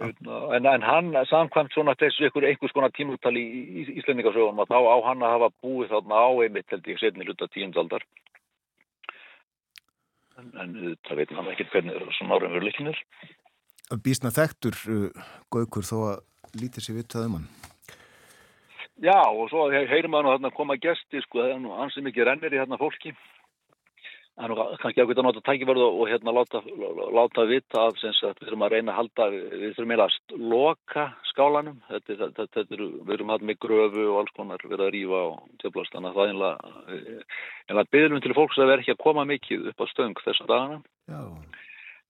Hérna, en, en hann samkvæmt svona þessu einhver, einhvers konar tímúttali í, í Íslendingasögunum að þá á hann að hafa búið þarna á einmitt held ég setni hluta tíundaldar. En, en það veit hann ekkert hvernig er svona árum verið líkinir. Bísna þekktur uh, Gaukur þó að lítið sér vitað um hann. Já, og svo he- heyrir maður nú þarna koma gesti, sko, er nú ansið mikið rennir í hérna fólki. Það er nú kannski ákveðt að nota tækifærið og, hérna láta, láta vita af sem sagt, við þurfum að reyna að halda, við þurfum eiginlega að loka skálanum. Þetta, þetta, þetta, eru, við erum hann með gröfu og alls konar verið að rífa og tjöflast, þannig að það er einlega, einlega byggðum til fólks að vera ekki að koma mikið upp á stöng þessa dagana. Já.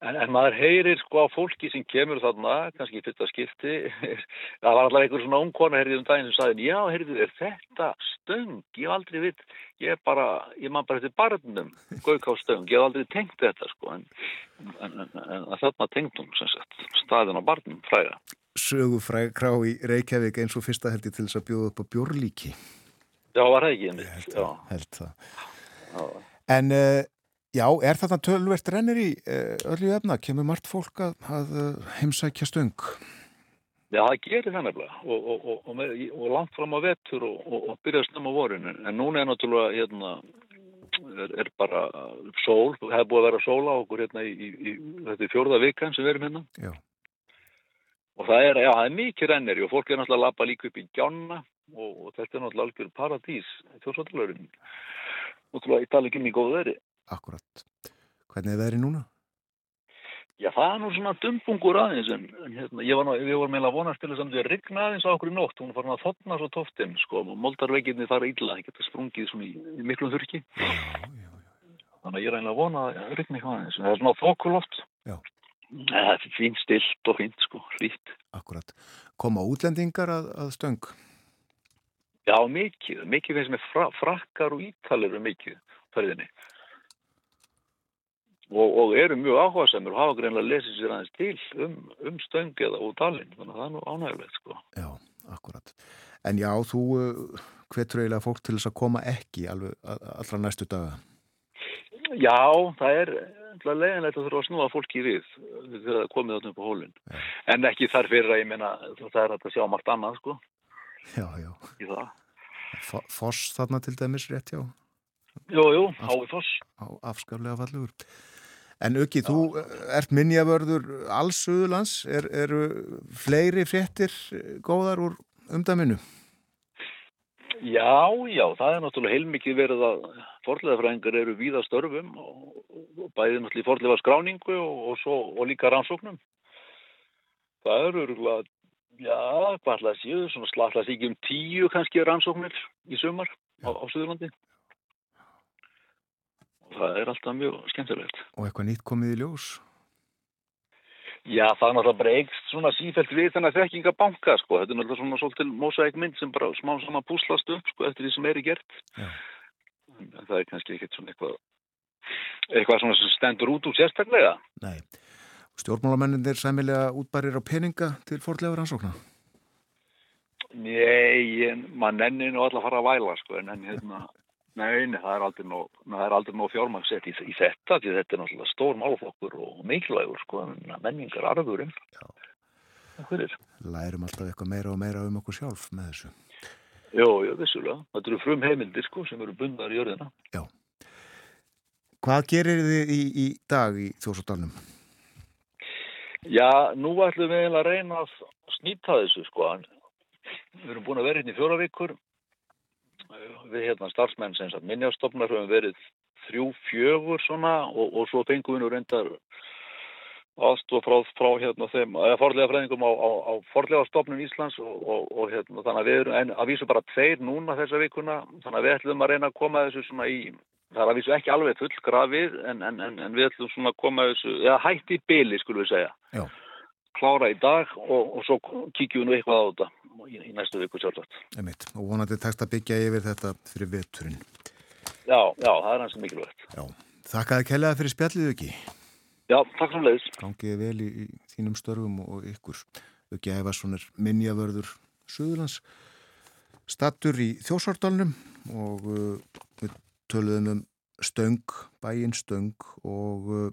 En, en maður heyrir sko á fólki sem kemur þarna, kannski í fyrsta skipti, það var alltaf einhver svona ungkona heyrðið um daginn sem sagði, já, heyrðið, er þetta stöng? Ég hef aldrei vitt, ég er bara, ég man bara eftir barnum, gauk á stöng, ég hef aldrei tengt þetta sko, en, en, en, þarna tengt hún, sem sagt, staðin á barnum fræða. Sögufræg krá í Reykjavík eins og fyrsta heldi til þess að bjóða upp á bjórlíki. Já, var það ekki einmitt, já. það. Held það. já. En uh, já, er þarna tölvert rennir í uh, öllu efna? Kemur margt fólk að, að uh, heimsækja stöng? Já, það gerir það nefnilega og, og, og, og, langt fram á vetur og, og, og byrja snemma vorinu. En núna er náttúrulega, hérna, er, er bara sól, það er búið að vera sól á okkur hérna í, í, í þetta fjórða vikan sem við erum hérna. Já. Og það er, já, það er mikið renneri og fólk er náttúrulega að lappa líka upp í gjána og, þetta er náttúrulega algjör paradís, fjórsvöldalörun. Náttúrulega í tala ekki mjög góð veri. Akkurat. Hvernig er veðri núna? Já, það er nú svona dumbungur aðeins en, en hérna, ég var nú, við vorum eiginlega vonast til þess að það rigna aðeins á okkur í nótt, hún var farin að þotna svo tóftin, sko, moldarveikinni fara illa, það geta sprungið svona í, í miklum þurki, Já, já, já. þannig að ég er eiginlega að vona að það rigna eitthvað aðeins, en það er svona þokuloft. Já. Það er fínt stilt og fínt, sko, hlýtt. Akkurat. Koma útlendingar að, að stöng? Já, mikið, mikið finnst með fra, frakkar og ítalir um mikið. Og, og eru mjög áhugasamur og hafa greinlega lesið sér aðeins til um, um stöng eða og talinn, þannig að það er nú ánægulegt, sko. Já, akkurat. En já, þú uh, hvetur eiginlega fólk til þess að koma ekki alveg allra næstu daga. Já, það er ætla leiðinlegt að þurfa að snúa fólki við þegar það komið þarna upp á hólinn. En ekki þar fyrir að ég meina það er að sjá margt annað sko Já, já. það. Foss þarna til dæmis rétt, já. Jú, jú, hái foss. Á afskaflega fallegur. En Uki, þú uh, ert minjavörður alls Suðurlands. Er, eru fleiri fréttir uh, góðar úr umdæminu? Já, já, það er náttúrulega heilmikið verið að forleðafræðingar eru víða störfum og, og bæði náttúrulega forlefa skráningu og, og, svo, og líka rannsóknum. Það eru örgulega, já, hvað ætlaði að séu, svona slatlaðs ekki um tíu kannski rannsóknir í sumar á, á Suðurlandi. Og það er alltaf mjög skemmtilegt. Og eitthvað nýtt komið í ljós? Já, það er náttúrulega bara eigst svona sífælt við þennan þekkingabanka, sko. Þetta er náttúrulega svona svolítil mósaikmynd sem bara smá saman púslast upp, sko, eftir því sem er í gert. Já. Það er kannski ekkert svona eitthvað, eitthvað svona sem stendur út úr sérstaklega. Nei. Stjórnmálamenninir sæmilega útbærir á peninga til fordlega rannsókna? Nei, en maður nenni nú alltaf að fara að væla, sko, en, en hérna, nei, nei, það er aldrei nóg, er nóg fjármagsett í, í þetta, því þetta er náttúrulega stór málflokkur og mikilvægur, sko, menningar. Já. Takk fyrir. Lærum alltaf eitthvað meira og meira um okkur sjálf með þessu. Jó, já, vissulega. Þetta eru frum heimildir, sko, sem eru bundar í jörðina. Hvað gerir þið í, í dag í Þjórsóttalnum? Já, nú ætlum við eiginlega að reyna að snýta þessu, sko. Við erum búin að vera hérna í fjóra vikur. Við hérna starfsmenn sem sagt minjastofnar höfum verið þrjú, fjögur svona og, og svo fengum við nú reyndar aðstof frá, frá hérna þeim, eða forlega fræðingum á, á, á forlega stofnun Íslands og, og, og hérna þannig að við erum, en að vísu bara tveir núna þessa vikuna, þannig að við ætlum að reyna að koma þessu svona í, það er að vísu ekki alveg full grafið en, en, en, en við ætlum svona að koma þessu, eða hætti í byli skulum við segja. Já. Klára í dag og, og svo kíkjum við nú eitthvað á þetta í, í næstu viku sjálfsagt. Einmitt. Og vonandi tekst að byggja yfir þetta fyrir veturinn. Já, já, það er hans mikilvægt. Já. Þakkaði kellaði fyrir spjallið ekki. Já, takk fyrir leiðis. Gangiði vel í, í þínum störfum og ykkur. Ekki Ævarsson er minnjavörður Suðurlands. Stattur í Þjósardalnum og uh, við töluðum um stöng, bæinn stöng og uh,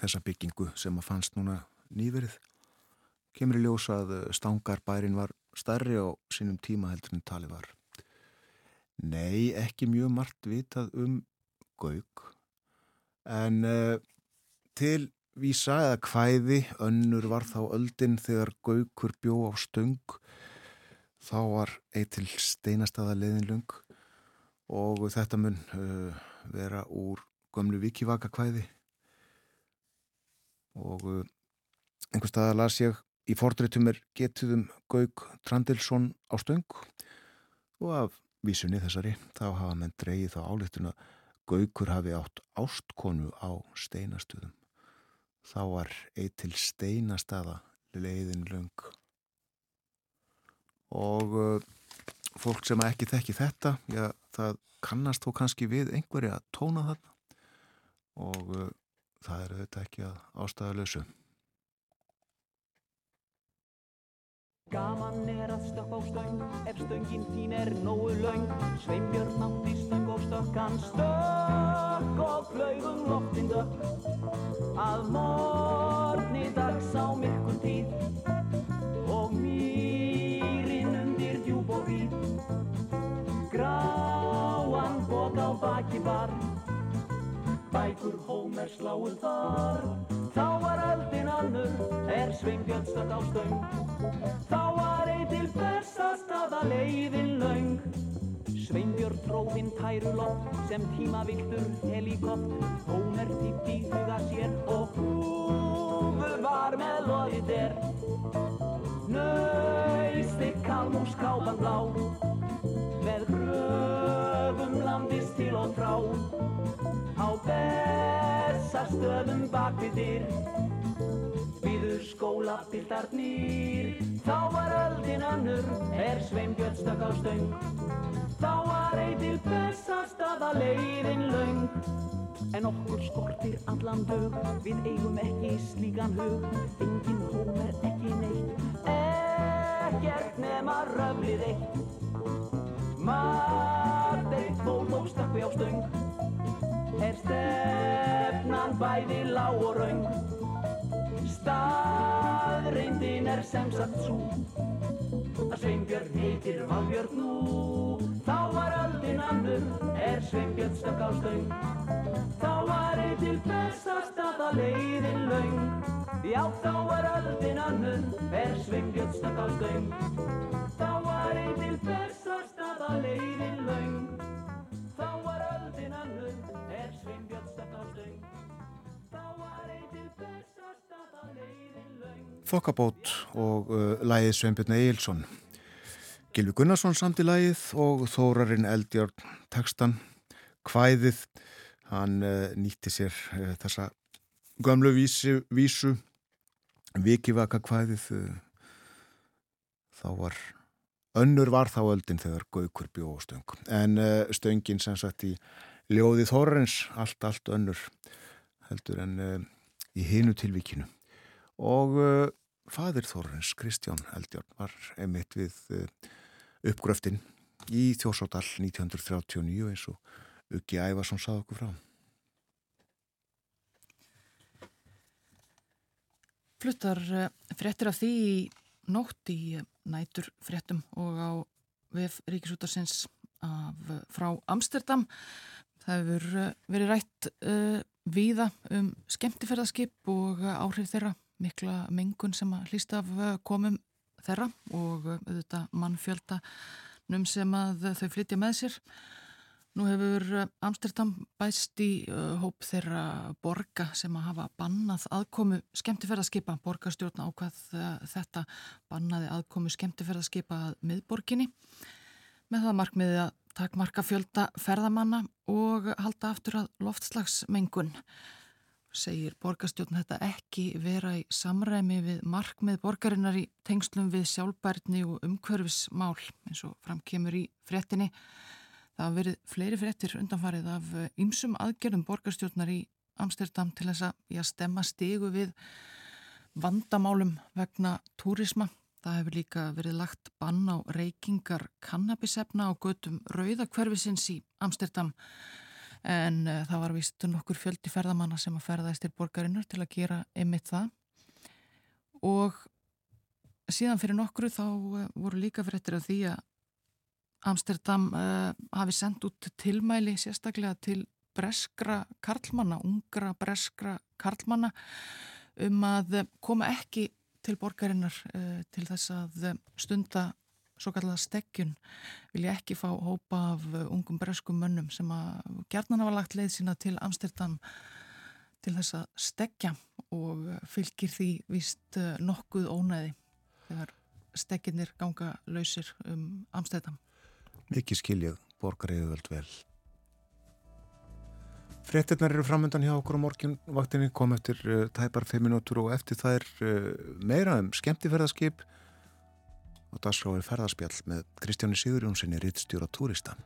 þessa byggingu sem að fannst núna nýverið. Kemur í ljós að uh, stangarbærin var stærri á sínum tíma heldur en tali var. Nei, ekki mjög margt vitað um gauk en uh, til vísa eða kvæði önnur var þá öldin þegar gaukur bjó á stöng þá var eitt til steinastaða leiðinlung og þetta mun uh, vera úr gömlu vikivaka kvæði og uh, einhver staða las ég í fordreitum er getuðum Gauk Trandilsson á stöng og af vísunni þessari þá hafa menn dreigið þá álittuna Gaukur hafi átt ástkonu á steinastuðum þá var eitt til steinastaða leiðin löng. Og uh, fólk sem ekki þekki þetta já, það kannast þó kannski við einhverju að tóna þarna. Og uh, það er auðvitað ekki að ástæðalösu Gaman er að stökk á stöng ef stöngin þín er nógu laung Sveinbjörn stöng og stökk hann stökk og flög um loftin dökk. Að morgni dags á myrkun tíð og mýrin undir djúb og víð gráan bók á baki bar bækur Hómer sláu þar. Þá var öldin önnur er Sveinbjörn stökk á stöng. Þá var ei til bestastaða leiðin laung Sveinbjörn tróðinn tæruloft sem tímaviltur helikopt Hún er títt í huga sér og húfu var með loðið er Nausti kalmús kápan blá. Með gröfum landist til og frá á bestastöðum bak við dyr. Býður skólapiltarnir Þá var öldin önnur Er Sveinbjörn stökk á stöng. Þá var ei til bestastaða leiðin laung En okkur skortir allan dög Við eigum ekki slíkan hug. Engin hóm er ekki neitt Ekkert nema röflið eitt. Margt eitt fólk og stökk við á stöng Er stefnan bæði lág og raung Staðreindin er sem sagt svo að Sveinbjörn heitir Valbjörn nú. Þá var öldin önnur er Sveinbjörn stökk á stöng. Þá var eitt til bestastaða leiðin laung Já, þá var öldin önnur er Sveinbjörn stökk á stöng Þokkabót og uh, lægið Sveinbjörn Egilson. Gilvi Gunnarsson samt í lægið og Þórarinn Eldjórn tekstan Kvæðið. Hann uh, nýtti sér uh, þessa gömlu vísu, vísu vikivaka kvæðið. Uh, þá var, önnur var þá öldin þegar Gaukur bjó og stöng. En uh, stöngin sem sagt í ljóði Þórarins allt, allt önnur heldur en uh, í hinu tilvíkinu og uh, fadir Þórens Kristján Eldjárn var einmitt við uh, uppgröftin í Þjórsádal 1939 eins og Uggi Ævarsson sað okkur frá. fluttar eh, fréttir af því í nótt í eh, nætur fréttum og á VF Ríkisútarsins eh, frá Amsterdam. Það hefur eh, verið rætt uh, víða um skemmtiferðarskip og eh, áhrif þeirra, mikla mengun sem að hlýst af eh, komum þeirra og eh, auðvitað mannfjölda num sem að þau flytja með sér. Nú hefur Amsterdam bæst í uh, hóp þeirra borga sem að hafa bannað aðkomu skemmtiferðarskipa. Borgarstjórn ákvað uh, þetta bannaði aðkomu skemmtiferðarskipa að miðborginni með það markmiði að takmarka fjölda ferðamanna og halda aftur að loftslagsmengun. Segir borgarstjórn þetta ekki vera í samræmi við markmið borgarinnar í tengslum við sjálfbærni og umhverfismál eins og framkemur í fréttinni. Það hafa verið fleiri fréttir undanfarið af ymsum aðgerðum borgarstjórnar í Amsterdam til þess að stemma stigu við vandamálum vegna túrisma. Það hefur líka verið lagt bann á reykingar kannabisefna á götum rauðakverfisins í Amsterdam en uh, það var vist nokkur fjöldi ferðamanna sem að ferðaðist til borgarinnar til að gera einmitt það. Og síðan fyrir nokkru þá uh, voru líka fréttir af því að Amsterdam uh, hafi sendt út tilmæli sérstaklega til breskra karlmanna, ungra breskra karlmanna um að koma ekki til borgarinnar til þess að stunda svo kallega steggjun vilja ekki fá hópa af uh, ungum breskum mönnum sem að gerðnan hafa lagt leið sína til Amsterdam til þess að steggja og uh, fylgir því víst uh, nokkuð ónæði þegar stegginir ganga lausir um Amsterdam. Mikið skiljað, borgariðu völd vel. Frettirnar eru framöndan hjá okkur á morgunvaktinni, kom eftir uh, tæpar 5 minútur og eftir það er uh, meira um skemmtiferðarskip og dagskrá er ferðarspjall með Kristjáni Sigurjónssoni, rittstjóra túrista.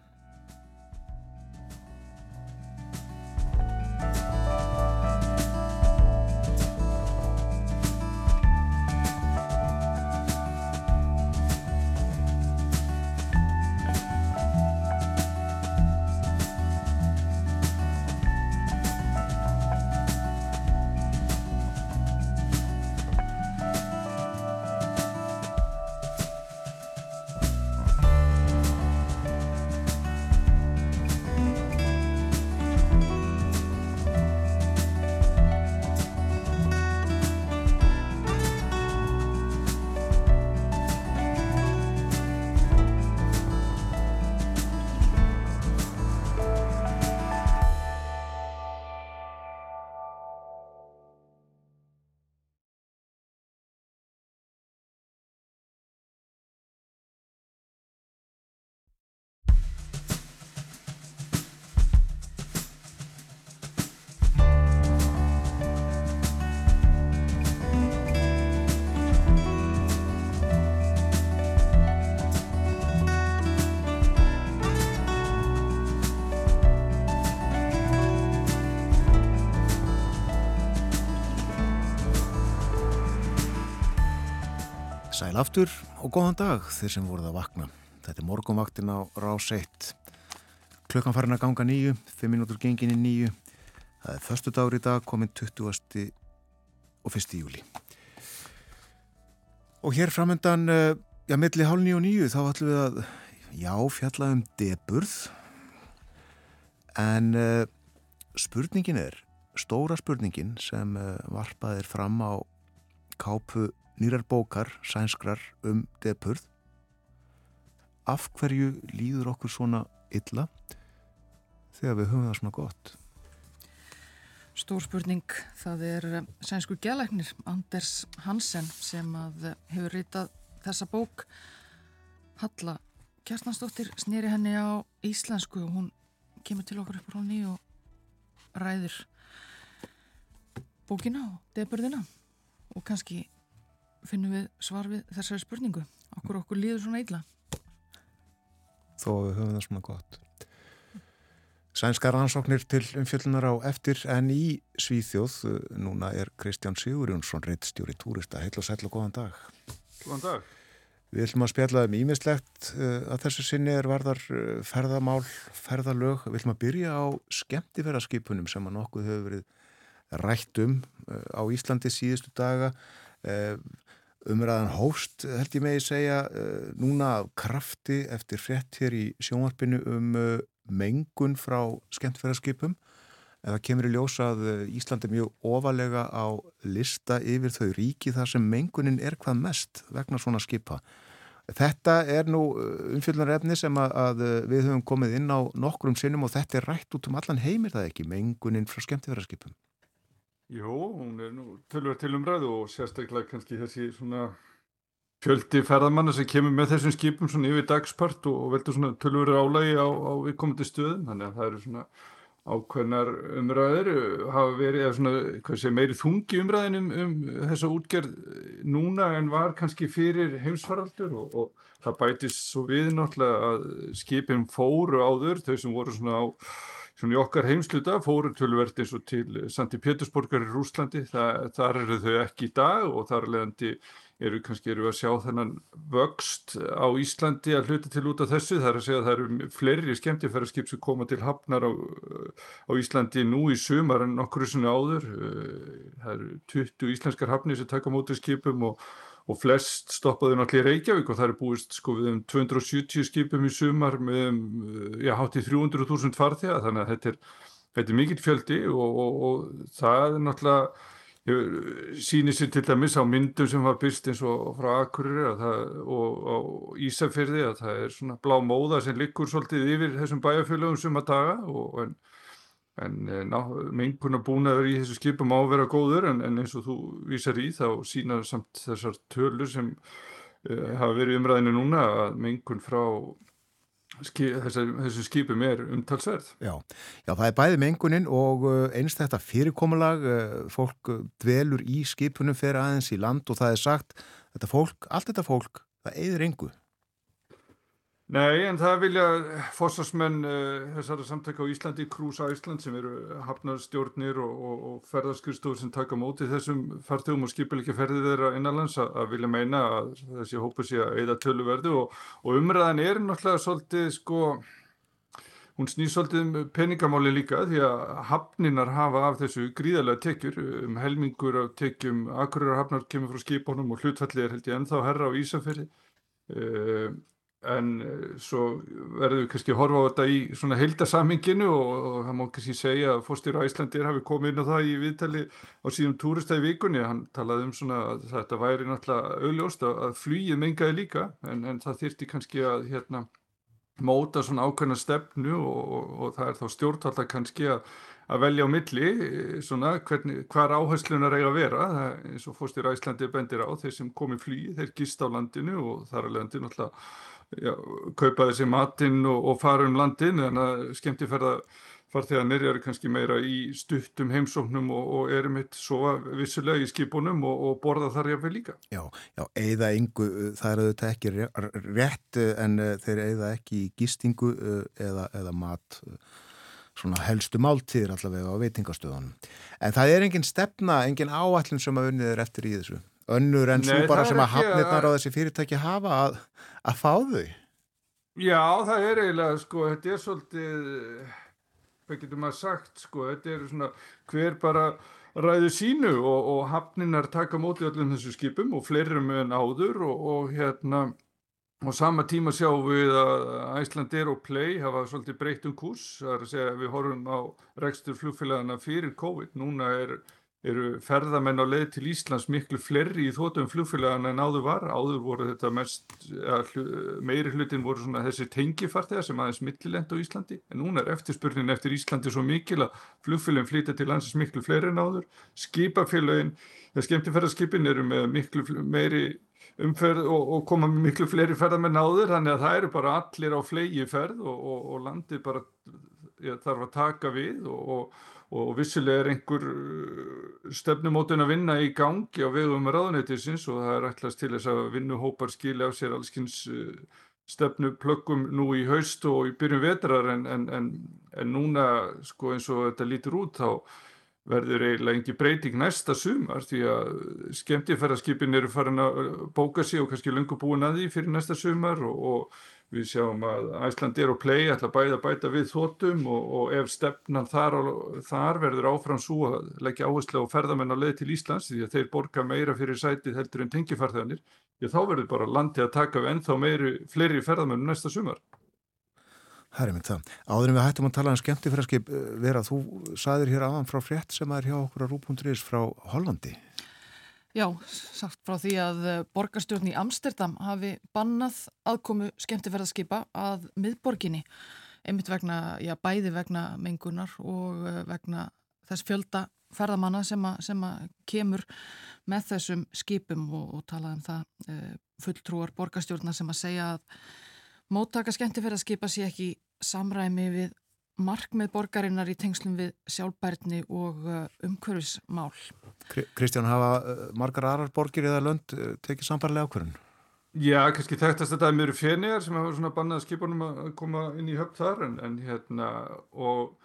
Sæl aftur og góðan dag þeir sem voruð að vakna. Þetta er morgunvaktin á rás 1. Klukkan farin að ganga nýju, 5 minútur gengin í nýju. Það er förstu dagur í dag, komin 20. og 1. júli. Og hér framöndan, eh, já, milli hálf nýju og nýju, þá ætlum við að, já, fjalla um deburð. En uh, spurningin er, stóra spurningin sem uh, varpað er fram á kápu nýrar bókar, sænskrar um depurð. Af hverju líður okkur svona illa þegar við höfum það svona gott? Stór spurning, það er eh, sænsku gælæknir Anders Hansen sem að eh, hefur ritað þessa bók Halla Kjartansdóttir snýri henni á íslensku og hún kemur til okkur upp á hróni og ræðir bókina og deburðina og kannski finnum við svar við þessari spurningu okkur okkur líður svona illa Þó að við höfum það svona gott. Sænskar rannsóknir til umfjöllunar á eftir en í Svíþjóð, núna er Kristján Sigurjónsson, reittstjóri túrista. Heil og sæll og góðan dag. Góðan dag. Við ætlum að spjalla um ímislegt uh, að þessu sinni er varðar uh, ferðamál, ferðalög. Við ætlum að byrja á skemmtifæraskipunum sem að nokkuð hefur verið rætt um uh, á Íslandi síðustu daga Eh, umræðan hófst, held ég megi segja, eh, núna af krafti eftir frétt hér í sjónvarpinu um eh, mengun frá skemmtferðarskipum. En það kemur í ljós að eh, Ísland er mjög ofalega á lista yfir þau ríki þar sem mengunin er hvað mest vegna svona skipa. Þetta er nú umfjöldunar efni sem að, við höfum komið inn á nokkrum sinnum og þetta er rætt út um allan heimir það ekki, mengunin frá skemmtifæraskipum. Jú, hún er nú tölver til umræðu og sérstaklega kannski þessi svona fjöldi ferðamanna sem kemur með þessum skipum svona yfir dagspart og, og veldur svona tölver álægi á, á viðkomandi stöðum. Þannig að það eru svona ákveðnar umræður uh, hafa verið eða svona, hvað sé, meiri þungi umræðin um, um þessa útgerð núna en var kannski fyrir heimsfaraldur og, og það bætist svo við náttúrulega að skipin fóru áður, þau sem voru svona á svona í okkar heimsluta fóru tölvert eins og til Sandi Pétursborgar í Rúslandi, Þa, þar eru þau ekki í dag og þar leðandi eru kannski eru að sjá þennan vöxt á Íslandi að hluta til út af þessu, það er að segja að það eru fleiri skemmtifæraskip sem koma til hafnar á, á Íslandi nú í sumar en okkur svona áður. Það eru 20 íslenskar hafnir sem taka mótið skipum og, og flest stoppaðu náttúrulega í Reykjavík og það er búist sko við um 270 skipum í sumar með um, já, hátt í 300.000 farþega þannig að þetta er, þetta er mikill fjöldi og, og, og það er náttúrulega sýnir sér til dæmis á myndum sem var byrst eins og frá Akureyri og Ísafyrði að það er svona blá móða sem liggur svolítið yfir þessum bæjarfélögum sem að daga og en, en ná, menguna búnaður í þessu skipum á að vera góður en, en eins og þú vísar í þá sína samt þessar tölur sem uh, hafa verið umræðinu núna að mengun frá Ski, þessu, þessu skipum er umtalsverð. Já, já, það er bæði mengunin og einst þetta fyrirkomulag, fólk dvelur í skipunum fyrir aðeins í land og það er sagt, þetta fólk, allt þetta fólk, það eigður engu. Nei, en það vilja fósasmenn uh, þessara samtækja á Íslandi, Krús Æsland sem eru hafnarstjórnir og, og, og ferðarskustofur sem taka móti þessum fartugum og skipilegja ferði þeirra innanlands að, vilja meina að þessi hópu sé að eida töluverðu og, og umræðan er náttúrulega svolítið sko, hún snýr svolítið um peningamáli líka því að hafninar hafa af þessu gríðarlega tekjur, um helmingur af tekjum, akkurir hafnar kemur frá skipunum og hlutfallið er held ég ennþá herra á Ísafjörði. Uh, en svo verður við kannski að horfa á þetta í svona heildasaminginu og, og það má kannski segja að fórstýra Æslandir hafi komið inn á það í viðtali á síðan túristæði vikunni, hann talaði um svona að þetta væri náttúrulega auðljóst að flýið mengaði líka en, en það þyrti kannski að hérna móta svona ákveðna stefnu og, og, og það er þá stjórnvalda kannski að að velja á milli, svona, hvernig, hvar áherslunar eiga að vera, það, eins og fórstýra Æslandi bendir á, þeir sem komi flýið, þeir gist á landinu og þar náttúrulega já, kaupa þessi matinn og, og fara um landin en að skemmtiferða farþeganir eru kannski meira í stuttum heimsóknum og, og eru mitt svo vissulega í skipunum og, og borða þar jáfnveg líka. Já, já, eigða yngu, það er auðvitað ekki rétt en þeir eigða ekki í gistingu eða, eða mat svona helstu máltíðir allavega á veitingastöðunum. En það er engin stefna, engin áallin sem að unnið er eftir í þessu. Önnur en svo bara sem að hafnirnar á þessi fyrirtæki hafa að, að fá þau. Já, það er eiginlega, sko, þetta er svolítið, hvað getur maður sagt, sko, þetta er svona hver bara ræðu sínu og, og hafninar taka móti öllum þessu skipum og fleirum en áður og, og hérna, og sama tíma sjáum við að Æslandir og Play hafa svolítið breytt um kurs, það er að segja að við horfum á rekstur flugfélagana fyrir COVID, núna er eru ferðamenn á leið til Íslands miklu flerri í þótum flugfélagana en áður var. Áður voru þetta mest, hlu, meiri hlutin voru svona þessi tengifartega sem aðeins millilend á Íslandi. En núna er eftirspurnin eftir Íslandi svo mikil að flugfélagin flytja til landsins miklu flerri en áður. Skipafélagin, það skemmtifærarskipin eru með miklu meiri umferð og, og koma miklu fleiri ferðamenn áður. Þannig að það eru bara allir á flegi ferð og, og, og landið bara ja, þarf að taka við og og vissulega er einhver stefnumótun að vinna í gangi á vegum ráðuneytisins og það er ætlast til þess að vinnuhópar skilja á sér allskins stefnuplökkum nú í haust og í byrjun vetrar. En, en, en, en núna sko eins og þetta lítur út þá verður eiginlega engi breyting næsta sumar því að skemmtifæraskipin eru farin að bóka sig og kannski lungu búin að því fyrir næsta sumar og, og Við sjáum að Æslandir og Play ætla bæði að bæta við þóttum og, og ef stefnan þar, á- þar verður áfram svo að leggja áherslu á ferðamenn á leið til Íslands því að þeir borga meira fyrir sætið heldur en að þá verður bara landið að taka við ennþá meiri, fleiri ferðamenn næsta sumar. Er mynd það. Áður en við hættum að tala um skemmtifæraskip, eh, Vera, þú saðir hér aðan frá frétt sem er hjá okkur að rú.is frá Hollandi. Já, sagt frá því að eh, borgarstjórn í Amsterdam hafi bannað aðkomu skemmtifærðarskipa að miðborginni, einmitt vegna, já, bæði vegna mengunar og eh, vegna þess fjölda ferðamanna sem, að, sem að kemur með þessum skipum og, og talaði um það e, fulltrúar borgarstjórnar sem að segja að móttaka skemmtifærðarskipa sé ekki samræmi við markmið borgarinnar í tengslum við sjálfbærni og uh, umhverfismál. Kri- Kristján, hafa eh, margar aðrar borgir eða lönd eh, tekið sambarlega ákvörðun? Já, kannski þekktast þetta að mér eru fennigar sem hafa svona bannað skipunum að koma inn í höfn þar en, en hérna og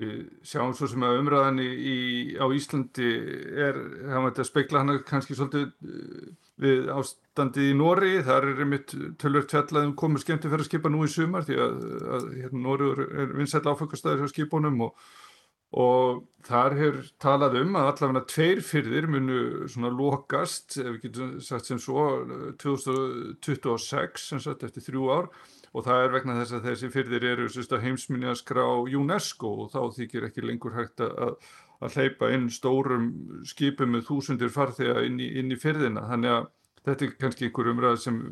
við sjáum svo sem að umræðan í, í, á Íslandi er, það maður þetta spekla hana kannski svolítið við ástandið í Nóri, þar er einmitt tölvert fjallað um komur skemmti fyrir að skipa nú í sumar því að, að hérna, Nóri er vinsæll áfengastæður hjá skipunum og og þar hefur talað um að allavega tveir fyrðir munu svona lokast, ef við getum sagt sem svo, 2026, sem sagt eftir þrjú ár og það er vegna þess að þessi fyrðir eru sérst, heimsminjaskrá UNESCO og þá þykir ekki lengur hægt að, að hleypa inn stórum skipum með þúsundir farþega inn í, inn í fyrðina. Þannig að þetta er kannski einhver umræð sem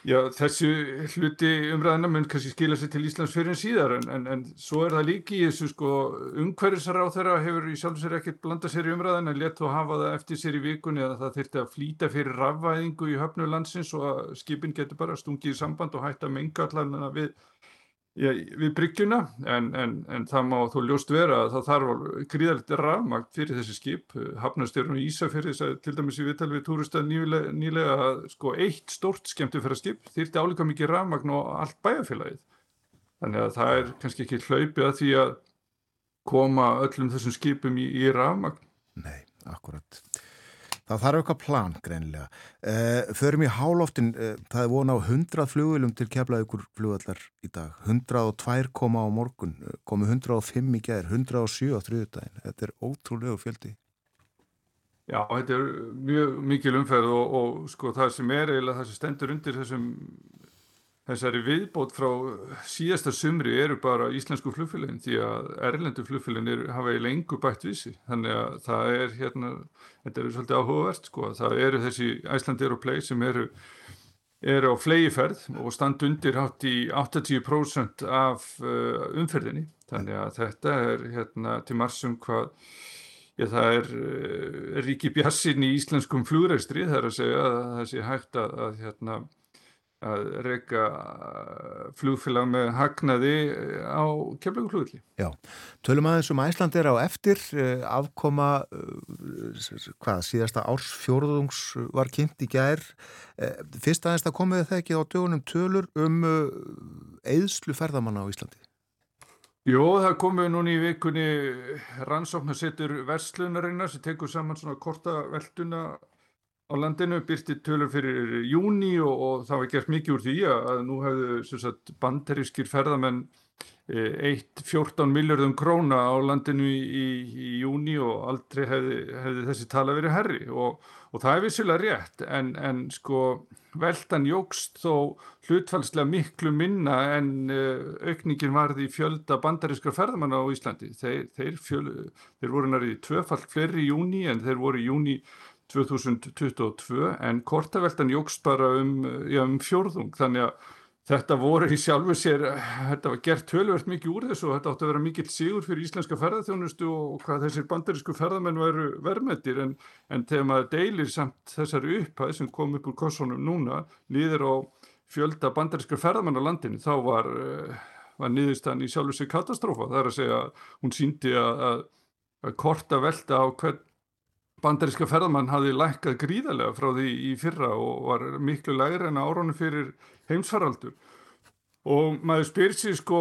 Já, þessu hluti umræðina mun kannski skila sér til Íslands fyrir en síðar en, en, en svo er það líki í þessu sko umhverfisar á þeirra hefur í sjálf sér ekkert blanda sér í umræðina en létt þó hafa það eftir sér í vikunni að það þyrfti að flýta fyrir rafvæðingu í höfnu landsins og að skipin getur bara stungið í samband og hægt að menga allan við, við bryggjuna en, en, en það má þó ljóst vera að það þarf gríðalegt rafmagn fyrir þessi skip. Hafnastjörnum í Ísafjörði til dæmis í viðtal við túristað nýlega, nýlega að sko eitt stórt skemmtu fyrir skip þyrfti álíka mikið rafmagn og allt bæjarfélagið. Þannig að það er kannski ekki hlaupið að því að koma öllum þessum skipum í, í rafmagn. Nei, akkurat. Það þarf eitthvað plan, greinilega. Uh, förum í háloftin, uh, það er vona á 100 flugulum til keflaði ykkur flugvallar í dag. 102 koma á morgun, eh, komu 105 í gæðir, 107 á þriðudaginn. Þetta er ótrúlegu fjöldi. Já, þetta er mjög mikil umferð og, og sko það sem er eiginlega það sem stendur undir þessum þessari viðbót frá síðasta sumri eru bara íslensku flugfélagin því að erlendu flugfélagin er, hafa í lengu bætt vísi þannig að það er hérna, þetta er svolítið áhugavert sko, það eru þessi Æslandir og Play sem eru eru á flegiferð og standa undir hátt í 80% af uh, umferðinni. Þannig að þetta er hérna til marsum hvað Já, það er uh, ríki bjassin í íslenskum flugreistri, það er að segja að það sé hægt að, að, hérna, að reyka flugfélag með hagnaði á kemlegu Já, tölum aðeins um Æslandir á eftir, uh, afkoma, hvað, síðasta ársfjórðungs var kynnt í gær. Fyrst aðeins það komið það ekki á dögunum tölur um eðslu ferðamanna á Íslandi. Jó, það komið núna í vikunni rannsóknarsettur verslunarinnar sem tekur saman svona korta velduna á landinu, byrti tölur fyrir júni og, og það var gert mikið úr því að nú hefðu sagt, banderískir ferðamenn eitt 14 miljardum króna á landinu í, í, í júni og aldrei hefði, hefði þessi tala verið herri og, og það er vissilega rétt en, en sko veldan jógst þó hlutfalslega miklu minna en uh, aukningin varði í fjölda bandarískra ferðamanna á Íslandi. Þeir, þeir, fjöl, þeir voru nærið tvöfalt fleiri í júni en þeir voru í júni 2022 en kortaveldan jógst bara um, já, um fjórðung þannig að Þetta voru í sjálfu sér, þetta var gert tölvert mikið úr þessu og þetta átti að vera mikill sigur fyrir íslenska ferðarþjónustu og hvað þessir bandarísku ferðamenn væru verðmættir en, en þegar maður deilir samt þessari upphæð sem kom upp úr kossunum núna, líður á fjölda bandaríska ferðamenn á landinu, þá var, var niðurstann í sjálfu sér katastrófa. Það er að segja hún síndi að, að korta velta á hvern bandaríska ferðamann hafi lækkað gríðarlega frá því í fyrra og var miklu lægri en árónu fyrir heimsfaraldur. Og maður spyr sér sko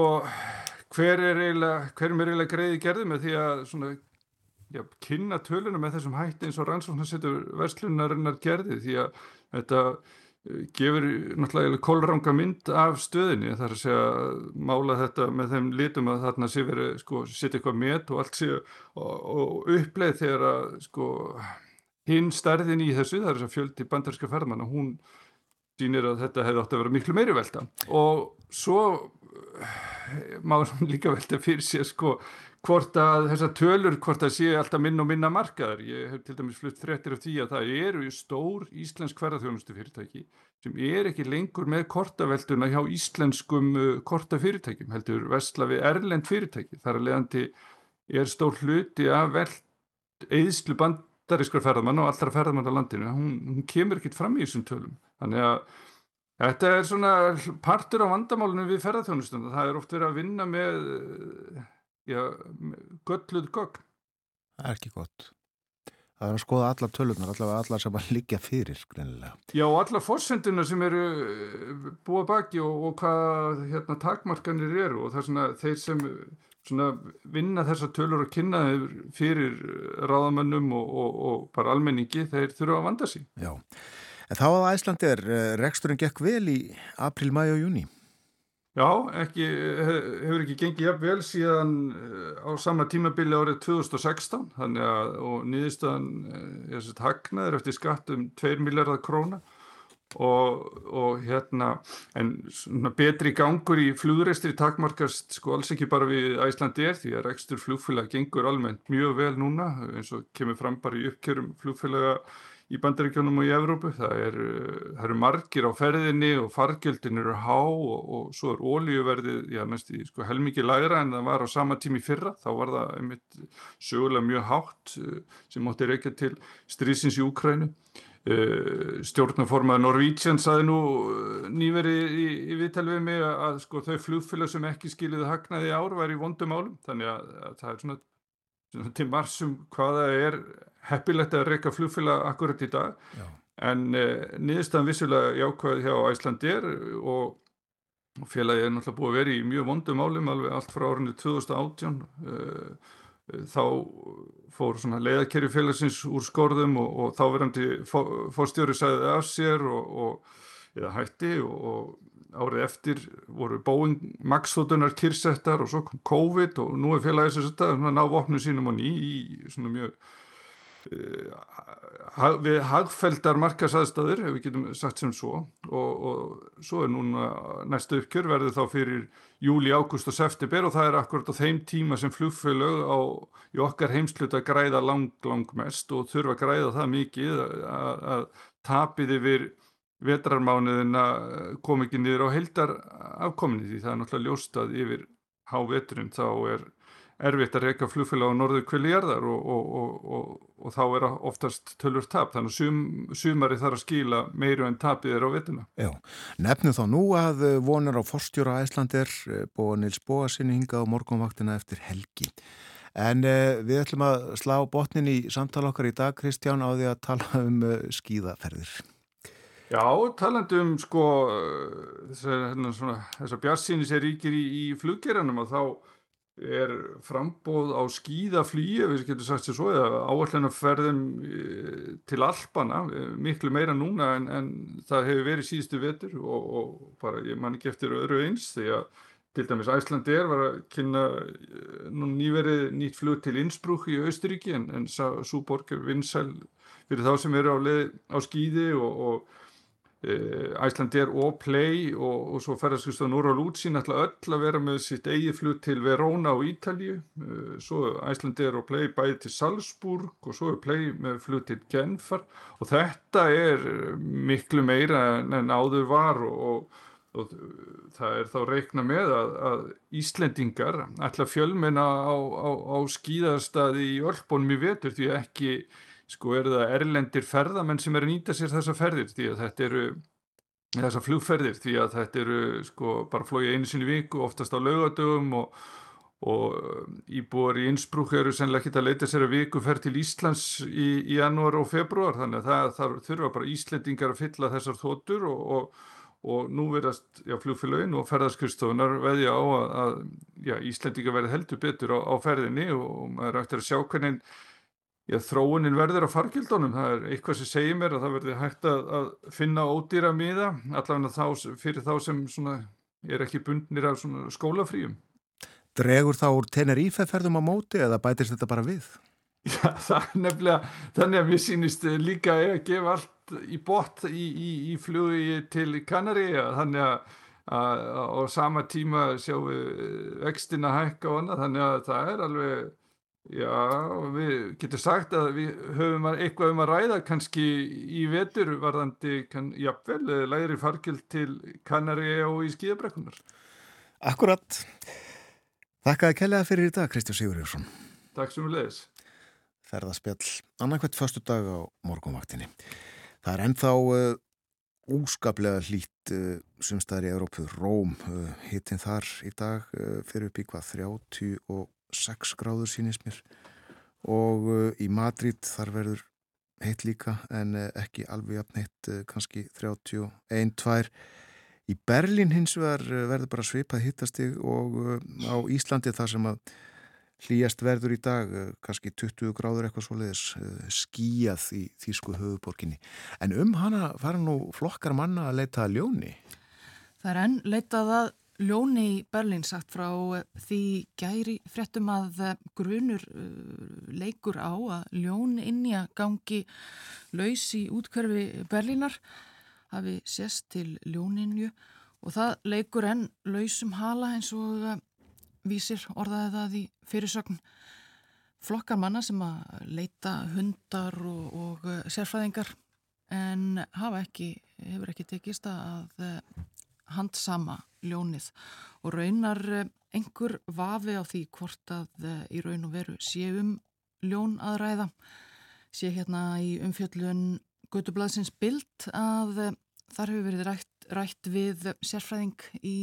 hver er eiginlega, hverjum er eiginlega greiði gerði með því að svona já, kynna töluna með þessum hætti eins og rannsóknarsettur verslunarinnar gerði? Því að þetta gefur náttúrulega kólranga mynd af stöðinni þar að segja mála þetta með þeim litum að þarna sé verið sko setja eitthvað met og allt sé og, og uppleið þegar að sko hinn stærðin í þessu, það er þess að fjöldi bandarska ferðmanna, hún sýnir að þetta hefði átt að vera miklu meiri velta. Og svo eh, má líka velta fyrir sér sko hvort að þessar tölur, hvort að sé alltaf minna og minna markaðar. Ég hef til dæmis flutt fréttir af því að það eru stór íslensk ferðarþjónustu fyrirtæki sem er ekki lengur með kortavelduna hjá íslenskum uh, kortafyrirtækjum, heldur vestla við erlend fyrirtæki. Þar að leiðandi er stór hluti af veld eðslu bandarískar ferðarmann og allra ferðarmann á landinu. Hún, hún kemur ekkit fram í þessum tölum. Þannig að þetta er svona partur á vandamálunum við ferðarþjónustuna. Það er oft verið að vinna með gölluð gögn. Það er ekki gott. Það er að skoða allar tölunar, allavega allar sem að liggja fyrir, greinilega. Já, og allar fórsenduna sem eru eh, búa baki og, og hvað hérna, takmarkanir eru og það er svona þeir sem svona, vinna þessar tölur og kynna fyrir ráðamönnum og, og, og bara almenningi, þeir þurfa að vanda sig. Já. En þá að Æslandi er, reksturinn gekk vel í april, mæ og júni. Já, ekki, he- hefur ekki gengið jafn vel síðan eh, á sama tímabili árið 2016 þannig að og niðurstaðan eh, er sett hagnaður eftir skatt um 2 miljardar króna. Og, og hérna en svona betri gangur í flugreistri takmarkast sko alls ekki bara við Æslandi er því að rekstur flugfélag gengur almennt mjög vel núna eins og kemur fram bara í uppkjörum flugfélaga í bandaríkjónum og í Evrópu. Það, er, það eru margir á ferðinni og fargjöldin eru há og, og svo er ólíuverðið, já næst í sko helmingi lægra en það var á sama tími fyrra. Þá var það einmitt sögulega mjög hátt uh, sem mótti reykja til strísins í Úkrænu. Uh, stjórnaformaður Norwegian saði nú uh, nýveri í, í viðtali við mig að, sko þau flugfélag sem ekki skiliði hagnaði ár var í vondum álum þannig að, að það er svona til marsum hvaða er heppilegt að reyka flugfélag akkurat í dag Já. en uh, niðurstaðan vissulega jákvæð hjá Æslandir og og félagið er náttúrulega búið að vera í mjög vondum álum alveg allt frá árinu 2018 uh, þá fór svona leiðakerri félagsins úr skorðum og, og þáverandi fó- fórstjóri sagði af sér og, og eða hætti og, og árið eftir voru Boeing Max-þóttunar kyrsettar og svo kom COVID og nú er félagið sem þetta að ná vopnu sínum á ný í svona mjög við hagfeldar markasaðstæður, ef við getum sagt sem svo og, og svo er núna næsta uppkjör verður þá fyrir júli, ágúst og september og það er akkurat á þeim tíma sem flugfélög á, í okkar heimsluta græða lang, lang mest og þurfa að græða það mikið að, tapið yfir vetrarmánuðina kom ekki niður á heildar afkominni því það er náttúrulega ljóstað yfir háveturinn þá er erfitt að reyka flugfélag á norður kviljarðar og, og, og, og, og þá er oftast tölur tap þannig að sum, sumari þarf að skila meiru en tapið er á vetuna. Já, nefnum þá nú að eh, vonir á forstjóra Æslandir búa Nils Bóasinni hingað á morgunvaktina eftir helgi. En uh, við ætlum að slá botnin í samtala okkar í dag, Kristján, á því að tala um uh, skíðaferðir. Já, talandi um sko þessar, hérna, bjarsýni sem ríkir í, í fluggeranum og þá er frambóð á skíðaflýi, ef við getum sagt sér svo, eða áallinarferðum til Alpana, eh, miklu meira núna en, en það hefur verið síðustu vetur og, og bara ég man ekki eftir öðru eins því að til dæmis Æslandir var að kynna eh, nú nýverið nýtt flug til Innsbruck í Austuríki en, en svo borg er vinsæl fyrir þá sem eru á, leið, á skíði og, og Æslandir og Play og, og svo ferðarskustafan Lútsin ætla öll að vera með sitt eigi flug til Verona og Ítalíu. Svo Æslandir og Play bæði til Salzburg og svo er Play með flug til Genfar. Og þetta er miklu meira en áður var og, og, og það er þá reikna með að, að Íslendingar ætla fjölmenna á, á, á skíðarstaði í Ölbónum í vetur því ekki sko eru það erlendir ferðamenn sem eru að nýta sér þessa ferðir? Því að þetta eru þessa flugferðir því að þetta eru sko bara flóið einu sinni viku oftast á laugadögum og, og íbúar í Innsbruck eru sennilega ekki að leita sér að viku fer til Íslands í, í janúar og februar þannig að það, þurfa bara Íslendingar að fylla þessar þóttur og, og, og nú verðast flugfélagin og ferðarskristofunar veðja á að, að já, Íslendingar verði heldur betur á, á ferðinni og maður ættir að sjá hvernig Já, þróunin verður á fargjöldunum, það er eitthvað sem segir mér að það verður hægt að, að finna ódýra miða, allavega þá, fyrir þá sem svona, er ekki bundnir af skólafríum. Dregur þá úr Tenerife ferðum á móti eða bætist þetta bara við? Já, það er nefnilega, þannig að mér sýnist líka að gefa allt í bótt í, í, í flugi til Kanaríja, þannig að, að á sama tíma sjáum við vextina hækka og annað, þannig að það er alveg, já, við getum sagt að við höfum að- eitthvað um að ræða kannski í vetur varðandi, kann, jafnvel, lægri fargjöld til Kanaríja og í skíðabrekkunar. Akkurat. Þakkaði kellega fyrir í dag, Kristján Sigurjónsson. Takk sem við leiðis. Ferðaspjall annarkvæmt förstu dag á morgunvaktinni. Það er ennþá uh, úskaplega hlýtt uh, sumstaðar í Európu, Róm, uh, hittin þar í dag fyrir upp í hvað 36 gráður sínist mér og uh, í Madrid þar verður heitt líka en uh, ekki alveg jafn heitt, uh, kannski 31, 2 Í Berlín hins vegar verður bara svipað hittastig og á Íslandi þar sem að hlýjast verður í dag, kannski 20 gráður eitthvað svoleiðis uh, skíjað í þýsku höfuborginni. En um hana fara nú flokkar manna að leita að ljóni. Það er enn leitað að ljóni í Berlín sagt frá eh, því gæri fréttum að eh, grunur uh, leikur á að ljón inni að gangi laus í útkverfi Berlínar hafi sést til ljóninju og það leikur enn lausum hala eins og vísir orðaði það í fyrirsögn. Flokkar manna sem að leita hundar og, og sérfræðingar en hafa ekki, hefur ekki tekist að handsama ljónið og raunar eh, einhver vafi á því hvort að eh, í raun og veru sé um ljón að ræða. Sé hérna í umfjöllun Götublaðsins bild að eh, þar hefur verið rætt, rætt við sérfræðing í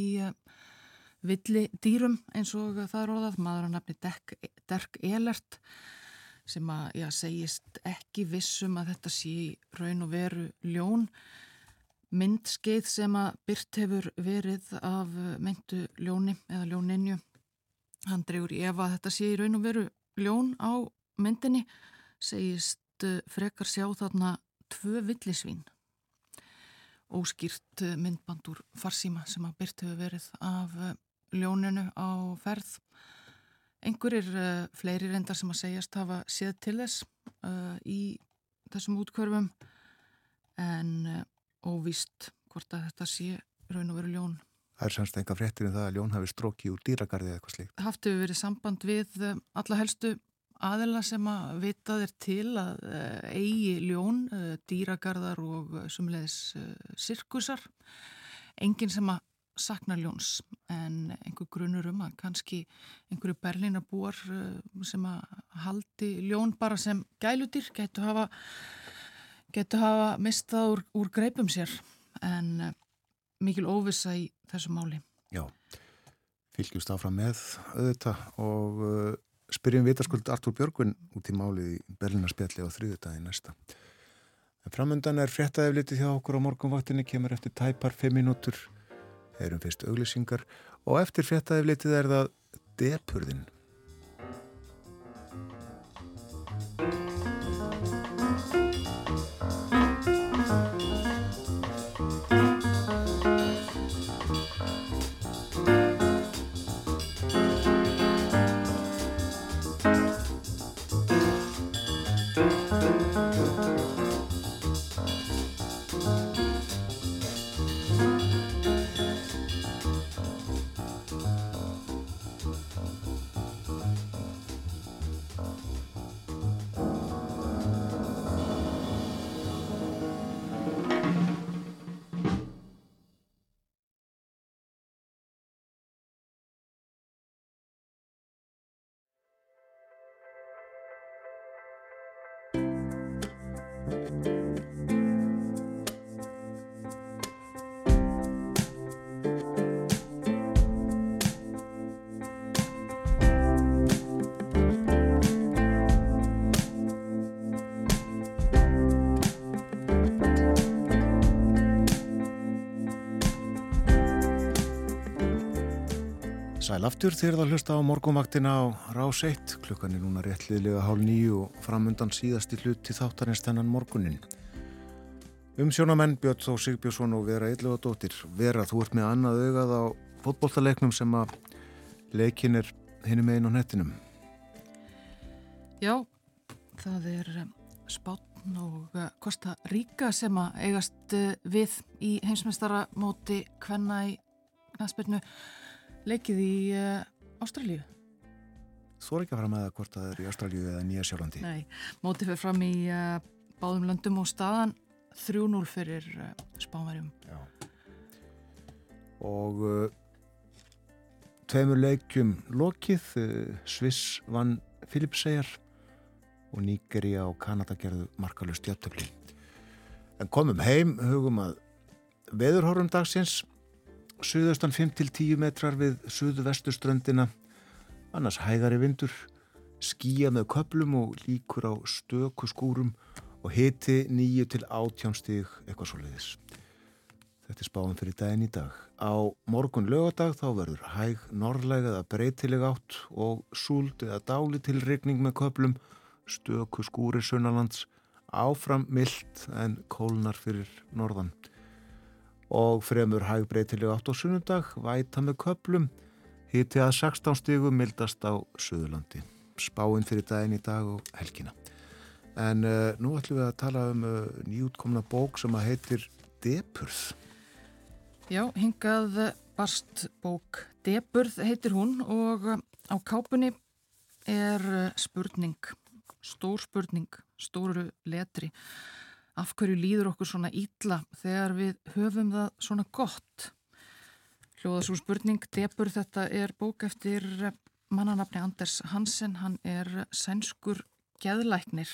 villi dýrum eins og það er orðað. Maður að nafni Derk Elert sem að já, segist ekki vissum að þetta sé í raun og veru ljón myndskeið sem að byrt hefur verið af myndu ljóni eða ljóninju. Hann dregur í ef að þetta sé í raun og veru ljón á myndinni, segist eh, frekar sjá þarna tvö villisvín. Óskýrt eh, myndband úr farsíma sem að byrt hefur verið af eh, ljóninu á ferð. Uh, fleiri reyndar sem að segjast hafa séð til þess uh, í þessum útkörfum en óvíst hvort að þetta sé raun og veru ljón. Það er semst enga fréttir um það að ljón hafi stróki úr dýragarði eða eitthvað slíkt. Haft hefur verið samband við uh, alla helstu aðila sem að vita þeir til að uh, eigi ljón, uh, dýragarðar og sumleðis uh, sirkusar. Engin sem að sakna ljóns en einhver grunur um að kannski einhverju berlinabúar sem að haldi ljón bara sem gæludýr getur hafa getur hafa mistað úr, úr greipum sér en uh, mikil óvissa í þessu máli. Já, fylgjumst áfram með auðvitað og uh, spyrjum vitaskuld Artúr Björgvin út í málið í Berlinarspjalli á þriðutagi næsta. En framöndan er fréttaðið hjá okkur á morgunvaktinni, kemur eftir tæpar 5 minútur, erum fyrst auglýsingar og eftir fréttaðið er það depurðin. Sæl aftur þegar það hlusta á morgunvaktina á Rás 1. Klukkan er núna réttliðlega hálf nýju og framundan síðasti hluti þáttarins þennan morgunin. Um sjónamenn Björn Þó Sigbjörnsson og Vera Eilöfadóttir. Vera, þú ert með annað augað á fótbolltaleiknum sem að leikin er hinum einn á nettinum. Já, það er um, Spátn og Kosta Ríka sem að eigast uh, við í heimsmeistara móti Kvenna í knæspilnu leikið í uh, Ástralíu. Þú er ekki að fara með það hvort það er í Ástralju eða Nýja Sjálflandi. Nei, mótið fyrir fram í uh, báðum löndum og staðan 3-0 fyrir uh, Spánverjum. Já. Og tveimur leikjum lokið, Sviss vann Filipseyjar og Nígeria og Kanada gerðu markalust jafntöfli. En komum heim, hugum að veðurhorfum dagsins, suðaustan 5-10 metrar við suðu-vestuströndina, annars hægari vindur, skýja með köplum og líkur á stöku skúrum og hiti 9 til 18 stig eitthvað svo leiðis. Þetta er spáðum fyrir daginn í dag. Á morgun lögadag þá verður hæg norrlega eða breytileg átt og súld eða dáli til regning með köplum, stöku skúri sunnalands, áfram myllt en kólnar fyrir norðan. Og fremur hæg breytileg átt á sunnundag, væta með köplum, hiti að 16 stigum mildast á Suðurlandi. Spáinn fyrir daginn í dag og helgina. En uh, nú ætlum við að tala um uh, nýjútkomna bók sem að heitir Depurð. Já, hingað barst bók Deburð heitir hún og uh, á kápunni er spurning, stór spurning, stóru letri. Af hverju líður okkur svona ítla þegar við höfum það svona gott? Hljóða svo spurning, Deburð, þetta er bók eftir mannanafni Anders Hansen, hann er sænskur geðlæknir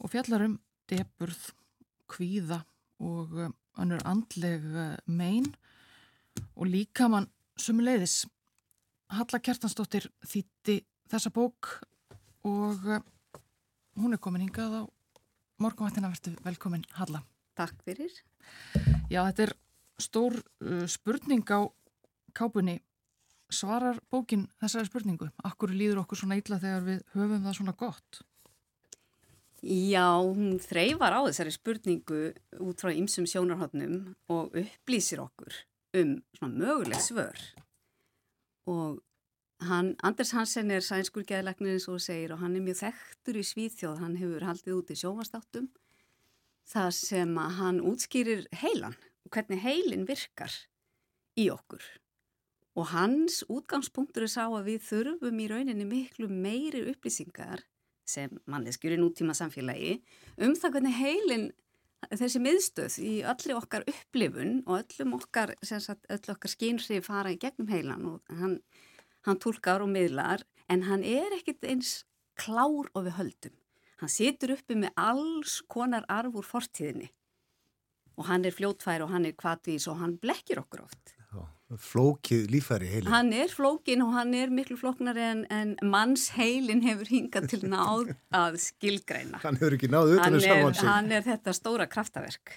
og fjallar um Deburð, kvíða og önnur andleg mein og líka mann sumuleiðis. Halla Kjartansdóttir þýtti þessa bók og hún er komin hingað á morgunvættina verður velkomin Halla. Takk fyrir. Já, þetta er stór uh, spurning á kápunni. Svarar bókin þessari spurningu? Akkur líður okkur svona illa þegar við höfum það svona gott? Já, hún þreifar á þessari spurningu út frá ymsum sjónarhóttnum og upplýsir okkur um svona möguleg svör. Og hann, Anders Hansen er sænskur geðleiknir eins og segir og hann er mjög þekktur í Svíþjóð, hann hefur haldið út í sjónvastáttum það sem að hann útskýrir heilan og hvernig heilin virkar í okkur. Og hans útgangspunktur er sá að við þurfum í rauninni miklu meiri upplýsingar sem manneskjur í nútíma samfélagi um það hvernig heilin þessi miðstöð í öllu okkar upplifun og öllum okkar, sagt, öll okkar skynri fara í gegnum heilan og hann, hann tólkar og miðlar en hann er ekkit eins klár og við höldum. Hann situr uppi með alls konar arf úr fortíðinni og hann er fljótfær og hann er kvatvís og hann blekkir okkur oft. Flókið lífæri heilin. Hann er flókin og hann er miklu flóknar en, en manns heilin hefur hingað til náð að skilgreina. Hann hefur ekki náðu utan Hann um sjálfan er, sig. hann er þetta stóra kraftaverk.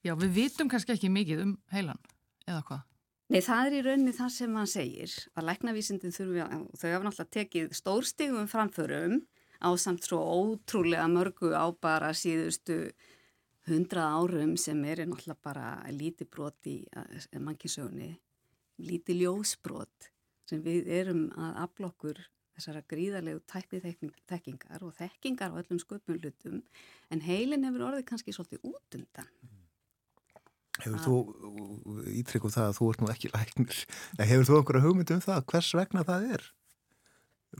Já, við vitum kannski ekki mikið um heilan, eða hvað? Nei, það er í rauninni það sem hann segir að læknavísindin þurfi að, þau hafa náttúrulega tekið stórstigum framförum á samt svo ótrúlega mörgu á bara síðustu hundrað árum sem er náttúrulega bara lítið brot í mannkísögunni, lítið ljósbrot sem við erum að afla okkur þessara gríðarlegu tækniþekkingar og þekkingar á öllum sköpum hlutum en heilin hefur orðið kannski svolítið út undan. Hefur þú ítrykkuð það að þú ert nú ekki læknir? Hefur þú einhverja hugmynd um það? Hvers vegna það er?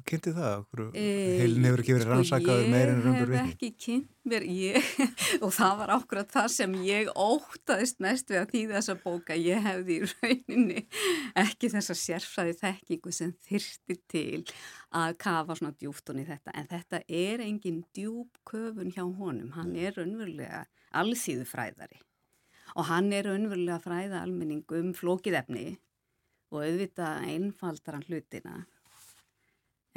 Kynnti það? Okkur, heilin hefur ekki verið rannsakaður meir en raundur Ég hef ekki kynnt mér, ég, og það var ákveðat það sem ég ótaðist mest við að þýða þessa bóka. Ég hefði í rauninni ekki þessa sérfræði þekkingu sem þyrsti til að kafa svona djúftunni þetta. En þetta er engin djúb köfun hjá honum. Hann er raunverulega alþýðu fræðari og hann er raunverulega fræða almenning um flókið efni og auðvitað einfaldar hann hlutina.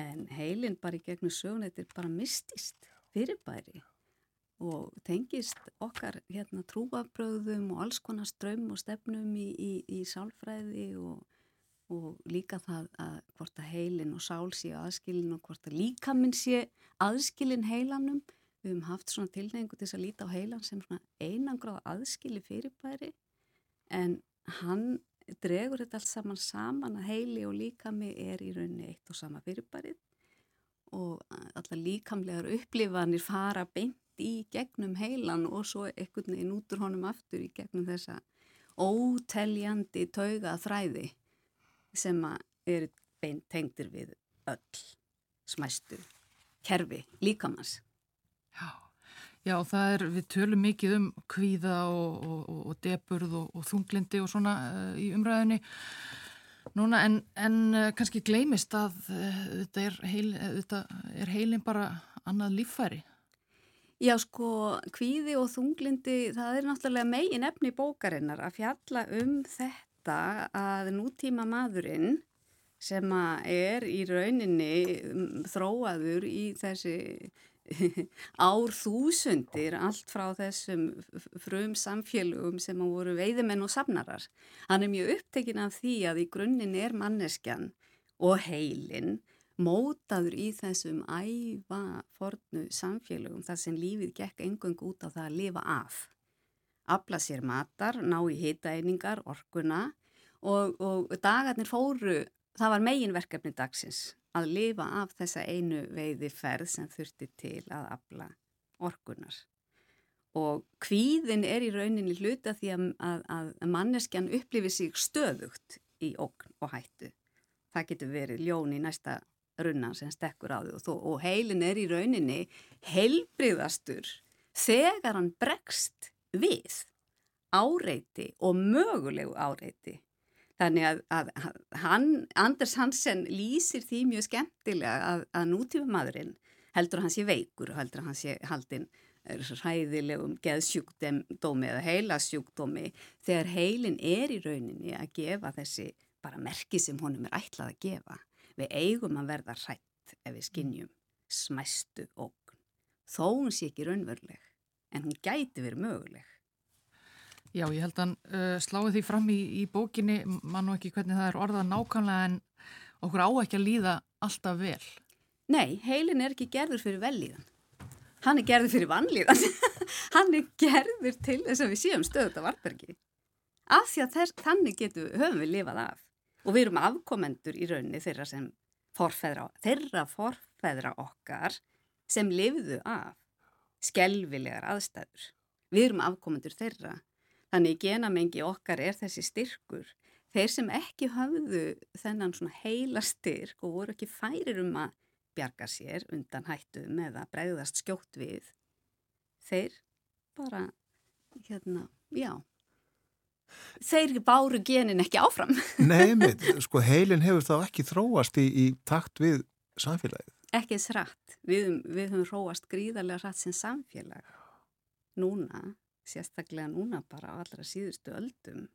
En heilin bara í gegnum sögun, þetta er bara mistist fyrirbæri og tengist okkar hérna, trúabröðum og alls konar strömm og stefnum í, í, í sálfræði og og líka það að hvort að heilin og sál sé aðskilin og hvort að líkaminn sé aðskilin heilanum. Við höfum haft svona tilneingu til þess að líta á heilan sem svona einangrað aðskili fyrirbæri en hann dregur þetta allt saman saman að heili og líkami er í rauninni eitt og sama fyrirbærið og allar líkamlegar upplifanir fara beint í gegnum heilan og svo einhvern veginn út úr honum aftur í gegnum þessa óteljandi tauga þræði sem eru beint tengdir við öll smæstu kerfi líkamans. Já, já það er, við tölum mikið um kvíða og, og, og, og deburð og þunglindi og svona uh, í umræðinni núna en, en uh, kannski gleymist að uh, þetta, er heil, þetta er heilin bara annað líffæri. Já sko, kvíði og þunglindi, það er náttúrulega megin efni bókarinnar að fjalla um þetta að nútíma maðurinn sem er í rauninni mm, þróaður í þessi ár þúsundir allt frá þessum frum samfélugum sem að voru veiðimenn og safnarar. Hann er mjög upptekinn af því að í grunninn er manneskjan og heilin mótaður í þessum æfa fornu samfélugum þar sem lífið gekk engung út á það að lifa af. Abla sér matar, ná í hitaeiningar, orkuna og, og dagarnir fóru, það var meginverkefni dagsins að lifa af þessa einu veiði ferð sem þurfti til að abla orkunar. Og kvíðin er í rauninni hluta því að, að, að manneskjan upplifir sig stöðugt í okn og hættu. Það getur verið ljón í næsta runna sem stekkur á því og, og heilin er í rauninni heilbriðastur þegar hann bregst við áreiti og mögulegu áreiti. Þannig að, að hann, Anders Hansen lýsir því mjög skemmtilega að, að nútífa maðurinn heldur að hann sé veikur og heldur að hann sé haldinn ræðilegum geðsjúkdómi eða heilasjúkdómi þegar heilin er í rauninni að gefa þessi bara merki sem honum er ætlað að gefa. Við eigum að verða hrætt ef við skinnjum smæstu ógn. Þó hún sé ekki raunveruleg, en hún gæti verið möguleg. Já, ég held að hann uh, sláði því fram í, í bókinni, mann og ekki hvernig það er orðað nákvæmlega en okkur á ekki að líða alltaf vel. Nei, heilin er ekki gerður fyrir vellíðan. Hann er gerður fyrir vannlíðan. hann er gerður til þess að við séum stöðut af vartbergi. Af því að þess, þannig getum, höfum við lifað af. Og við erum afkomendur í rauninni þeirra sem forfeðra, þeirra forfeðra okkar sem lifðu af skelvilegar aðstæður. Við erum afkomendur þeirra. Þannig genamengi okkar er þessi styrkur. Þeir sem ekki höfðu þennan svona heila styrk og voru ekki færir um að bjarga sér undan hættum eða bregðast skjótt við, þeir bara, hérna, já, þeir báru genin ekki áfram. Nei, með, sko heilin hefur þá ekki þróast í, í takt við samfélagið. Ekki þess rætt. Við, við höfum róast gríðarlega rætt sem samfélag. Núna, sérstaklega núna bara á allra síðustu öldum,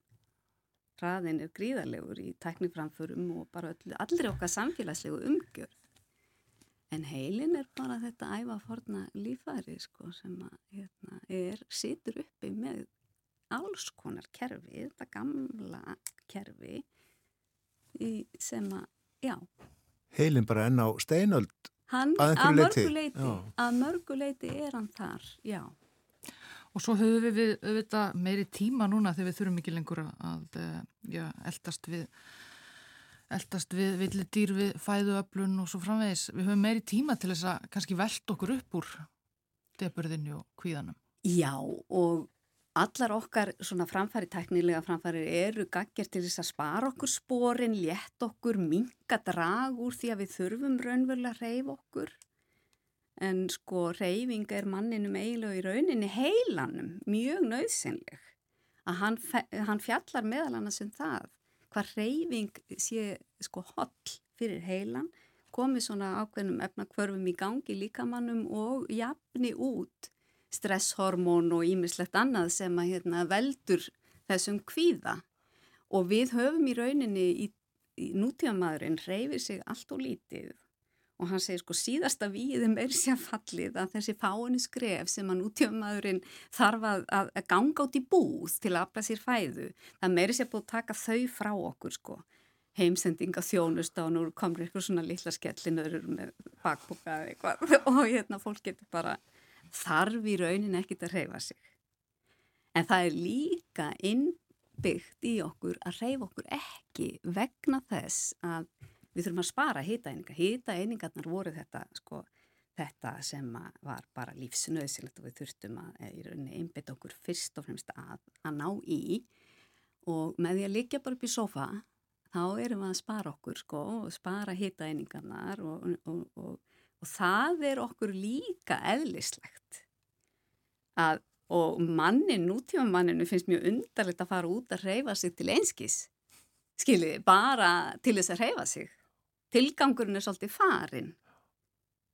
ræðin er gríðarlegur í tækniframförum og bara allri okkar samfélagslegu umgjörð. En heilin er bara þetta æfa forna lífæri sko, sem að, hérna, er, situr uppi með alls konar kerfi, þetta gamla kerfi í, sem að, já, Heilin bara enn á steinöld hann Að að, einhverju leyti, mörgu leiti, já. að mörgu leiti er hann þar, já. Og svo höfum við, við auðvitað meiri tíma núna þegar við þurfum ekki lengur að eh, já, eldast við eldast við villi dýr við fæðuöflun og svo framvegis. Við höfum meiri tíma til þess að kannski velta okkur upp úr deburðinni og kvíðanum. Já, og allar okkar svona framfæri, teknilega framfæri eru gaggjert til þess að spara okkur sporin, létt okkur, minka drag úr því að við þurfum raunverulega að reyfa okkur. En sko reyfing er manninum eiginlega í rauninni heilanum mjög nöðsynleg. Að hann, hann fjallar meðal annars um það hvað reyfing sé sko holl fyrir heilan, komið svona ákveðnum efnakvörfum í gangi líkamannum og jafni út stresshormón og ímislegt annað sem að hérna, veldur þessum kvíða. Og við höfum í rauninni í, í nútíðamaðurinn reyfir sig allt og lítið og hann segir sko síðasta víðum er sér fallið að þessi fáinu skref sem að nútíðamaðurinn þarf að, að, ganga út í búð til að afla sér fæðu. Það meiri sér búið að taka þau frá okkur sko. heimsendinga þjónust og nú komur eitthvað svona litla skellinur með bakboka eða eitthvað og hérna fólk getur bara þarf í raunin ekkit að reyfa sig. En það er líka innbyggt í okkur að reyfa okkur ekki vegna þess að við þurfum að spara hýtaeininga. Hýtaeiningarnar voru þetta, sko, þetta sem var bara lífsnöðsilegt og við þurftum að eh, einbytta okkur fyrst og fremst að, að ná í. Og með því að liggja bara upp í sofa þá erum við að spara okkur sko og spara hýtaeiningarnar og, og, og, og það er okkur líka eðlislegt. Að og mannin, nútíma manninu finnst mjög undarlegt að fara út að reyfa sig til einskis. Skiljiði, bara til þess að reyfa sig tilgangurinn er svolítið farin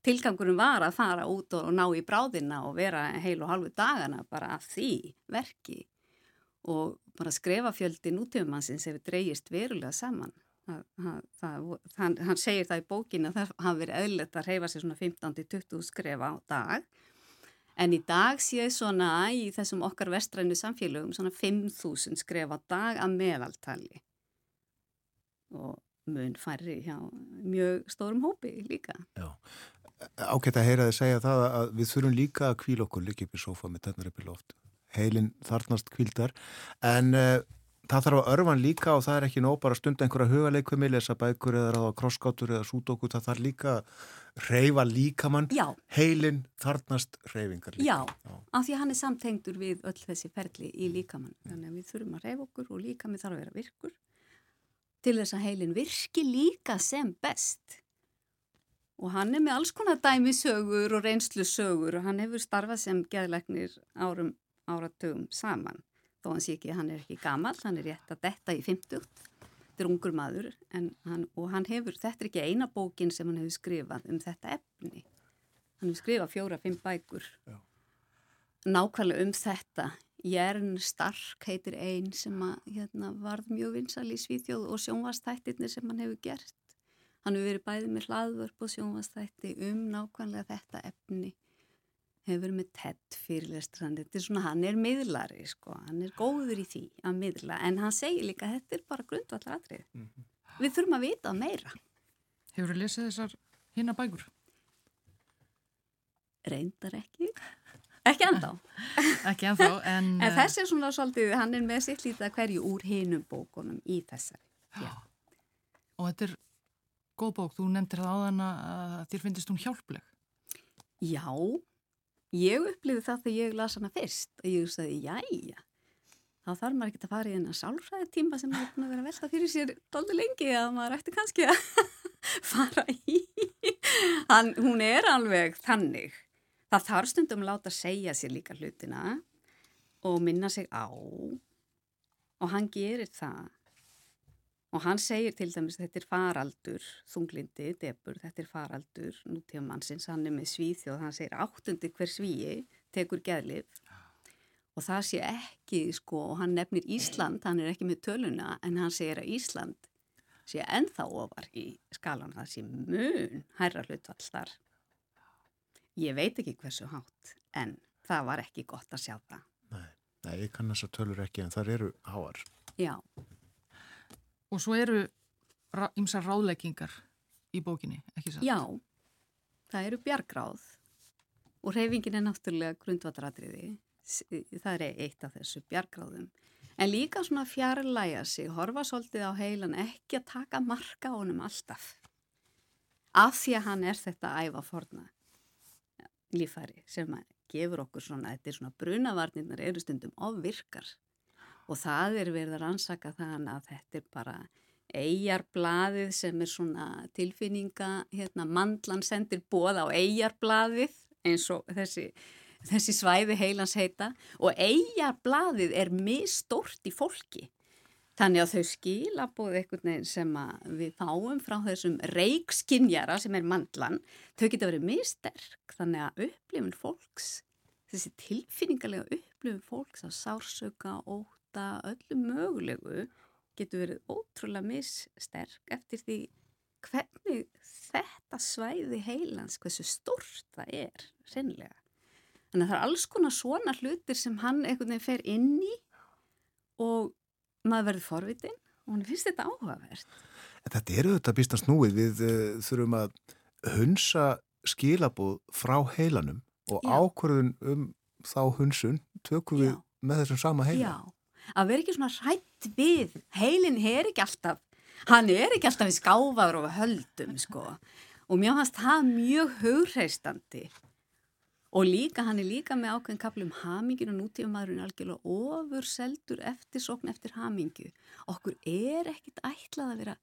tilgangurinn var að fara út og ná í bráðina og vera heil og halvu dagana bara af því verki. Og bara skrefafjöldi nútífumannsins hefur dreyjist verulega saman. Það, það, það, hann segir það í bókinu að það hafi verið eðlert að reyfa sig svona 15-20 skrefa á dag. En í dag sé svona í þessum okkar vestrænu samfélögum svona 5.000 skrefa á dag að meðaltali. Og mun færri hjá mjög stórum hópi líka. Já, ágætt að heyra þið segja það að við þurfum líka að kvíla okkur líka upp í sofa með tennar upp í loft. Heilin þarnast kvíldar en uh, það þarf að örfan líka og það er ekki nóg bara stund einhverja hugaleikvimi, lesa bækur eða ráða krosskátur eða súdókur, það þarf líka að reyfa líkamann. Já. Heilin þarnast reyfingar líka. Já, Já, af því að hann er samtengdur við öll þessi ferli í líkamann. Þannig að við þurfum að reyfa okkur og líkamann þarf að vera virkur til þess að heilin virki líka sem best. Og hann er með alls konar dæmisögur og reynslusögur og hann hefur starfað sem geðleiknir árum áratugum saman. Þó hann sé ekki hann er ekki gamal, hann er rétt að detta í 50. Þetta er ungur maður hann, og hann hefur, þetta er ekki eina bókin sem hann hefur skrifað um þetta efni. Hann hefur skrifað fjóra-fimm bækur. Já. Nákvæmlega um þetta. Jern Stark heitir einn sem að, hérna, varð mjög vinsal í Svíþjóð og sjónvastættirnir sem hann hefur gert. Hann hefur verið bæðið með hlaðvörp og sjónvastætti um nákvæmlega þetta efni hefur verið með tett fyrirlestran, þetta er svona, hann er miðlari sko, hann er góður í því að miðla, en hann segir líka þetta er bara grundvallar atrið. Mm -hmm. Við þurfum að vita meira. Hefur þú lesið þessar hinna bækur? Reyndar ekki. Ekki ennþá. ekki ennþá, en... en þessi er svona svolítið, hann er með sitt lítið hverju úr hinum bókunum í þessari. Já. Og þetta er góð bók, þú nefndir það á þann að þér finnist hún hjálpleg. Já, ég upplifið það þegar ég las hana fyrst og ég sagði, jæja, þá þarf maður ekki að fara í þennan sálfræði tíma sem maður er búin að vera að velta fyrir sér doldi lengi að maður ætti kannski að fara í. Hann, hún er alveg þannig. Það þarf stundum láta segja sér líka hlutina og minna sig á og hann gerir það. Og hann segir til dæmis þetta er faraldur, þunglindi, debur, þetta er faraldur, nútíma mannsins, hann er með svíþjóð, hann segir áttundi hver svíi, tekur geðlif. Og það sé ekki, sko, og hann nefnir Ísland, hann er ekki með töluna, en hann segir að Ísland sé ennþá ofar í skalan, það sé mun hærra hlutvall þar. Ég veit ekki hversu hátt, en það var ekki gott að sjá það. Nei, nei ég kann þess að tölur ekki, en þar eru háar. Já. Og svo eru ymsar ráðleggingar í bókinni, ekki satt? Já, það eru bjargráð og reyfingin er náttúrulega grundvatratriði. Það er eitt af þessu bjargráðum. En líka svona fjarlæga sig, horfa svolítið á heilan, ekki að taka marka á honum alltaf. Af því að hann er þetta æfa forna lífæri sem gefur okkur svona, þetta er svona brunavarnirnar eru stundum ofvirkar og það er verið að rannsaka þann að þetta er bara eigarblaðið sem er svona tilfinninga, hérna mandlan sendir bóð á eigarblaðið eins og þessi, þessi svæði heilans heita og eigarblaðið er mistort í fólki. Þannig að þau skila búið einhvern veginn sem við fáum frá þessum reikskinjara sem er mandlan, þau geta verið misterk þannig að upplifun fólks, þessi tilfinningarlega upplifun fólks af sársöka, óta, öllu mögulegu getur verið ótrúlega missterk eftir því hvernig þetta svæði heilans, hversu stort það er, sennilega. Þannig að það er alls konar svona hlutir sem hann einhvern veginn fer inn í og maður verður forvitin og hann finnst þetta áhugavert. En þetta eru þetta býst að snúið. Við uh, þurfum að hunsa skilabóð frá heilanum og Já. ákvörðun um þá hunsun tökum við Já. með þessum sama heila. Já, að vera ekki svona hrætt við, heilin er ekki alltaf, hann er ekki alltaf í skáfaður og höldum, sko. Og mér fannst það mjög hugreistandi. Og líka, hann er líka með ákveðin kapli um haminginu, nútífumæðurinn er algjörlega ofur seldur eftir sókn eftir hamingju. Okkur er ekkit ætlað að vera,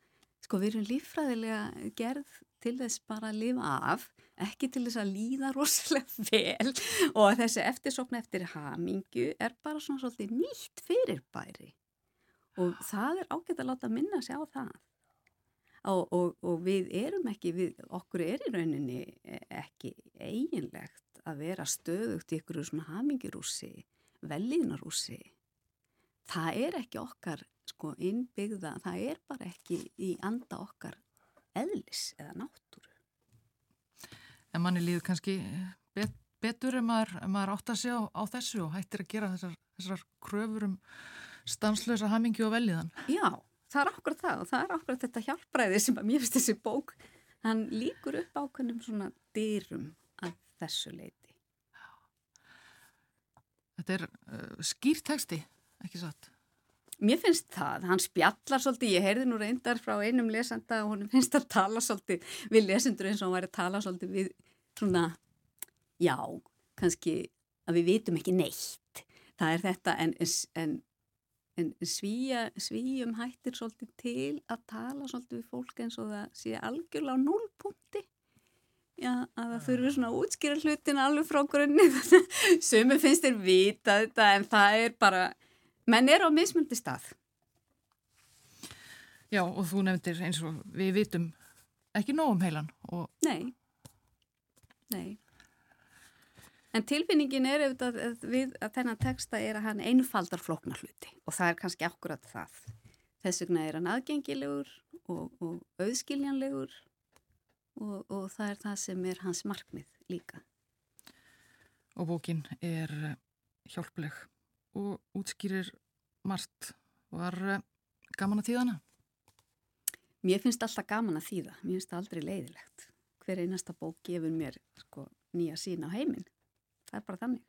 sko við erum líffræðilega gerð til þess bara að lifa af, ekki til þess að líða rosalega vel. Og þessi eftirsókn eftir hamingju er bara svona svolítið nýtt fyrirbæri. Og það er ágætt að láta minna sig á það. Og, og, og við erum ekki, við, okkur er í rauninni ekki eiginlegt að vera stöðugt í ykkur svona hamingjurúsi, velíðnarúsi það er ekki okkar sko innbyggða, það er bara ekki í anda okkar eðlis eða náttúru. En manni líður kannski bet, betur ef maður, maður átt að sjá á þessu og hættir að gera þessar, þessar kröfur um stanslösa hamingju og velíðan. Já, það er okkur það og það er okkur þetta hjálpræði sem að mér finnst þessi bók hann líkur upp ákveðnum svona dyrum þessu leiti. Þetta er uh, skýrteksti, ekki satt? Mér finnst það, hann spjallar svolítið, ég heyrði nú reyndar frá einum lesenda og hún finnst að tala svolítið við lesendur eins og hann væri að tala svolítið við svona, já, kannski að við vitum ekki neitt. Það er þetta en, en, en svíja, svíjum hættir svolítið til að tala svolítið við fólk eins og það sé algjörlega á núlpunkti. Já, að það þurfi svona að útskýra hlutin alveg frá grunni. Sumi finnst þér vita þetta en það er bara, menn er á mismundi stað. Já, og þú nefndir eins og við vitum ekki nóg um heilan og Nei, nei. En tilfinningin er auðvitað að við að þennan texta er að hann einfaldar flóknar hluti og það er kannski akkurat það. Þess vegna er hann aðgengilegur og, og auðskiljanlegur og, og það er það sem er hans markmið líka. og bókin er eh, hjálpleg og útskýrir margt. Var eh, gaman að tíðana? Mér finnst alltaf gaman að þýða, mér finnst það aldrei leiðilegt. Hver einasta bók gefur mér sko, nýja sín á heiminn. Það er bara þannig.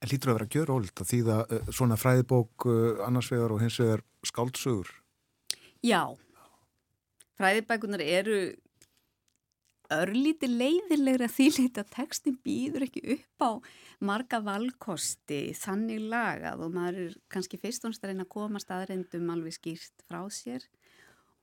En lítur að vera gjöróld að þýða uh, svona fræðibók uh, annars vegar og hins vegar skáldsögur. Já, fræðibækunar eru örlíti leiðilegra þýleita að textin býður ekki upp á marga valkosti þannig lagað og maður er kannski fyrst og næst að reyna að koma staðrendum alveg skýrt frá sér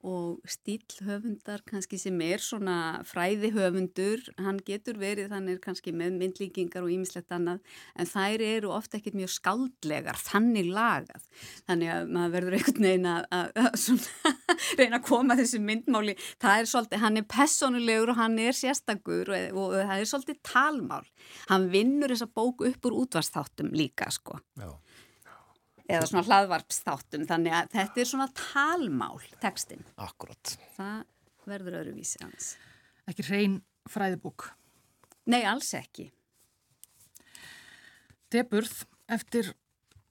og stíl höfundar kannski sem er svona fræði höfundur, hann getur verið, hann er kannski með myndlíkingar og ýmislegt annað, en þær eru ofta ekkert mjög skáldlegar, þannig lagað. Þannig að maður verður einhvern veginn að, að, að svona, reyna að koma þessu myndmáli. Það er svolítið, hann er personulegur og hann er sérstakur og, og það er svolítið talmál. Hann vinnur þessa bók upp úr útvarstáttum líka, sko Já. Eða svona hlaðvarpsþáttum þannig að þetta er svona talmál textin, Akkurat. það verður öðruvísi hans. Ekki hrein fræðibók. Nei, alls ekki. Deburð eftir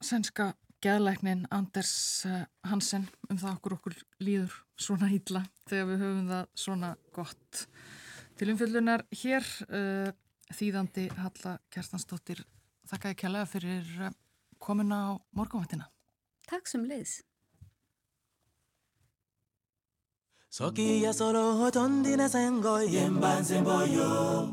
sænska geðlæknin Anders eh, Hansen um það okkur okkur líður svona ítla þegar við höfum það svona gott. Til umfjöldunar hér uh, þýðandi Halla Kjartansdóttir þakka ég kjærlega fyrir uh, komuna á morgunvættina. Takk sem leiðs. Soki ya solo hotondi na sengo yemba nzemboyo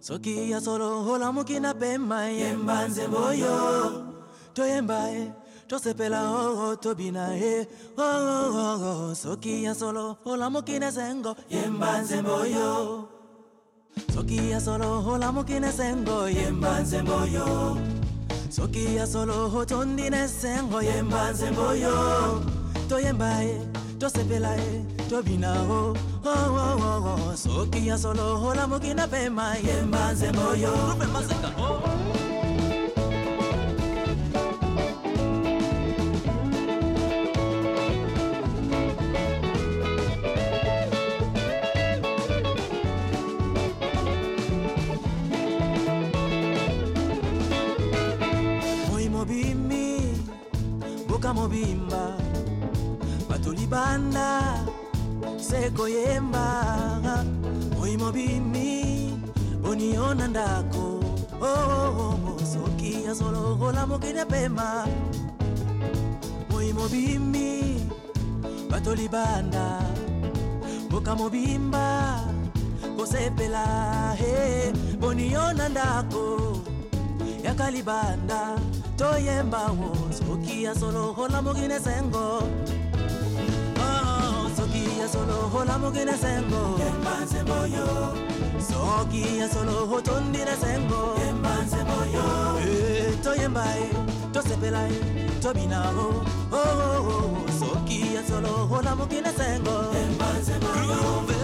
Soki ya solo hola mukina pema yemba nzemboyo Toyemba e tosepela oh tobina e oh oh oh oh Soki ya solo hola mukina sengo yemba nzemboyo Soki ya solo hola mukina sengo yemba nzemboyo soki ya solo otondi na esengo yemba nzembo yo. Toyemba ye tosepela ye tobina o. Oh, oh, oh, soki ya solo olamoki na pema yemba nzembo yo. Libanda sekoyemba oimobimi boniona ndako oh, oh, oh, soki ya solo olamukine pema. Moimobimi bato libanda mboka mobimba kosepela he boniona ndako yaka libanda toyemba wo soki ya solo olamukine sengo Oh, soki ya solo olamukine sengo yembanze moyo soki ya solo otondine sengo yembanze moyo Eh, toyemba e tosepela e tobina o oh, oh, oh, soki ya solo olamukine sengo yembanze moyo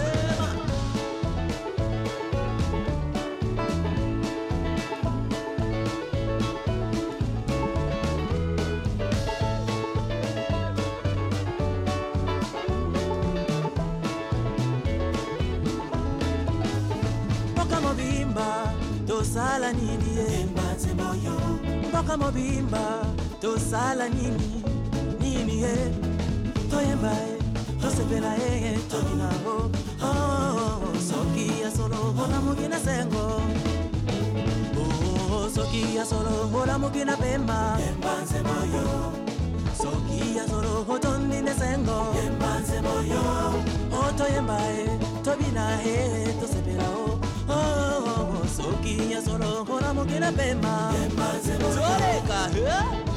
mobimba tosala nini? Embatsemoyo mboka mobimba tosala nini? Nini ye toyemba ye tosepela eh, ye tokinabo oh, soki ya solo mpona mokina sengo. Oh, soki ya solo mpona mokina pemba. Embatsemoyo soki ya solo otondine sengo. Embatsemoyo otoyemba oh, ye tobina ye oh, oh, soki ya solo olamuki na pema mbanze moyo toleka eh? Oh,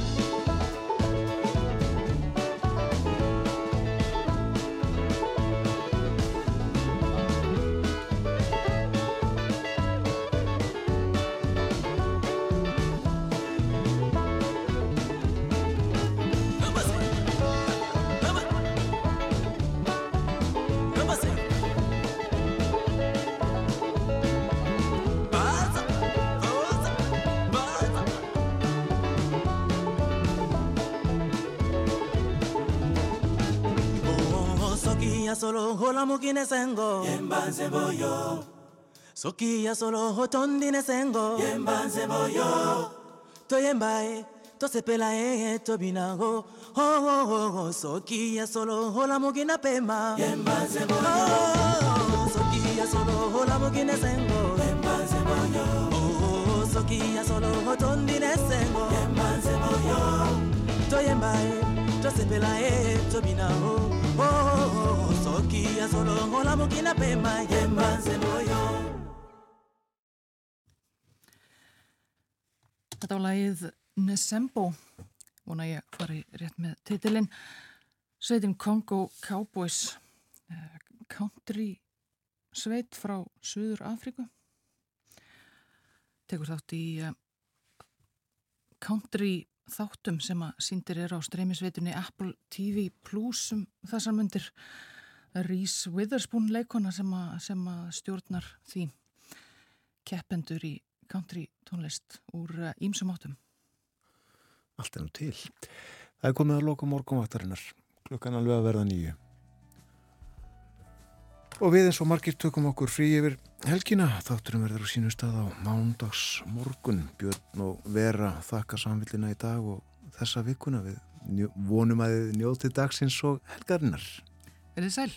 solo olamukine sengo. Yembanze moyo soki ya solo otondine sengo. Yembanze moyo toyemba e tosepela e tobinango oh, oh, oh, oh, soki ya solo olamukina pema. Yembanze moyo oh, soki ya solo olamukine sengo. Yembanze moyo oh, soki ya solo otondine sengo. Yembanze moyo toyemba e tosepela e tobina o oh, oh, oh, soki ya solo olamukina pema yembanze moyo Þetta var lagið Nesembo, vona ég fari rétt með titilinn. Sveitin Congo Cowboys, eh, country sveit frá Suður Afríku. Tekur þátt í eh, country þáttum sem að síndir er á streymisveitunni Apple TV Plus um þessar myndir. Reese Witherspoon leikona sem að, sem að stjórnar því keppendur í country tónlist úr ímsum áttum. Allt nú til. Það er komið að loka morgunvaktarinnar. Klukkan alveg að verða nýju. Og við eins og margir tökum okkur frí yfir helgina. Þátturum verður á sínu stað á mándags morgun. Björn og Vera þakka samvillina í dag og þessa vikuna við vonum að þið njótið dagsins og helgarinnar. Er þið sæl?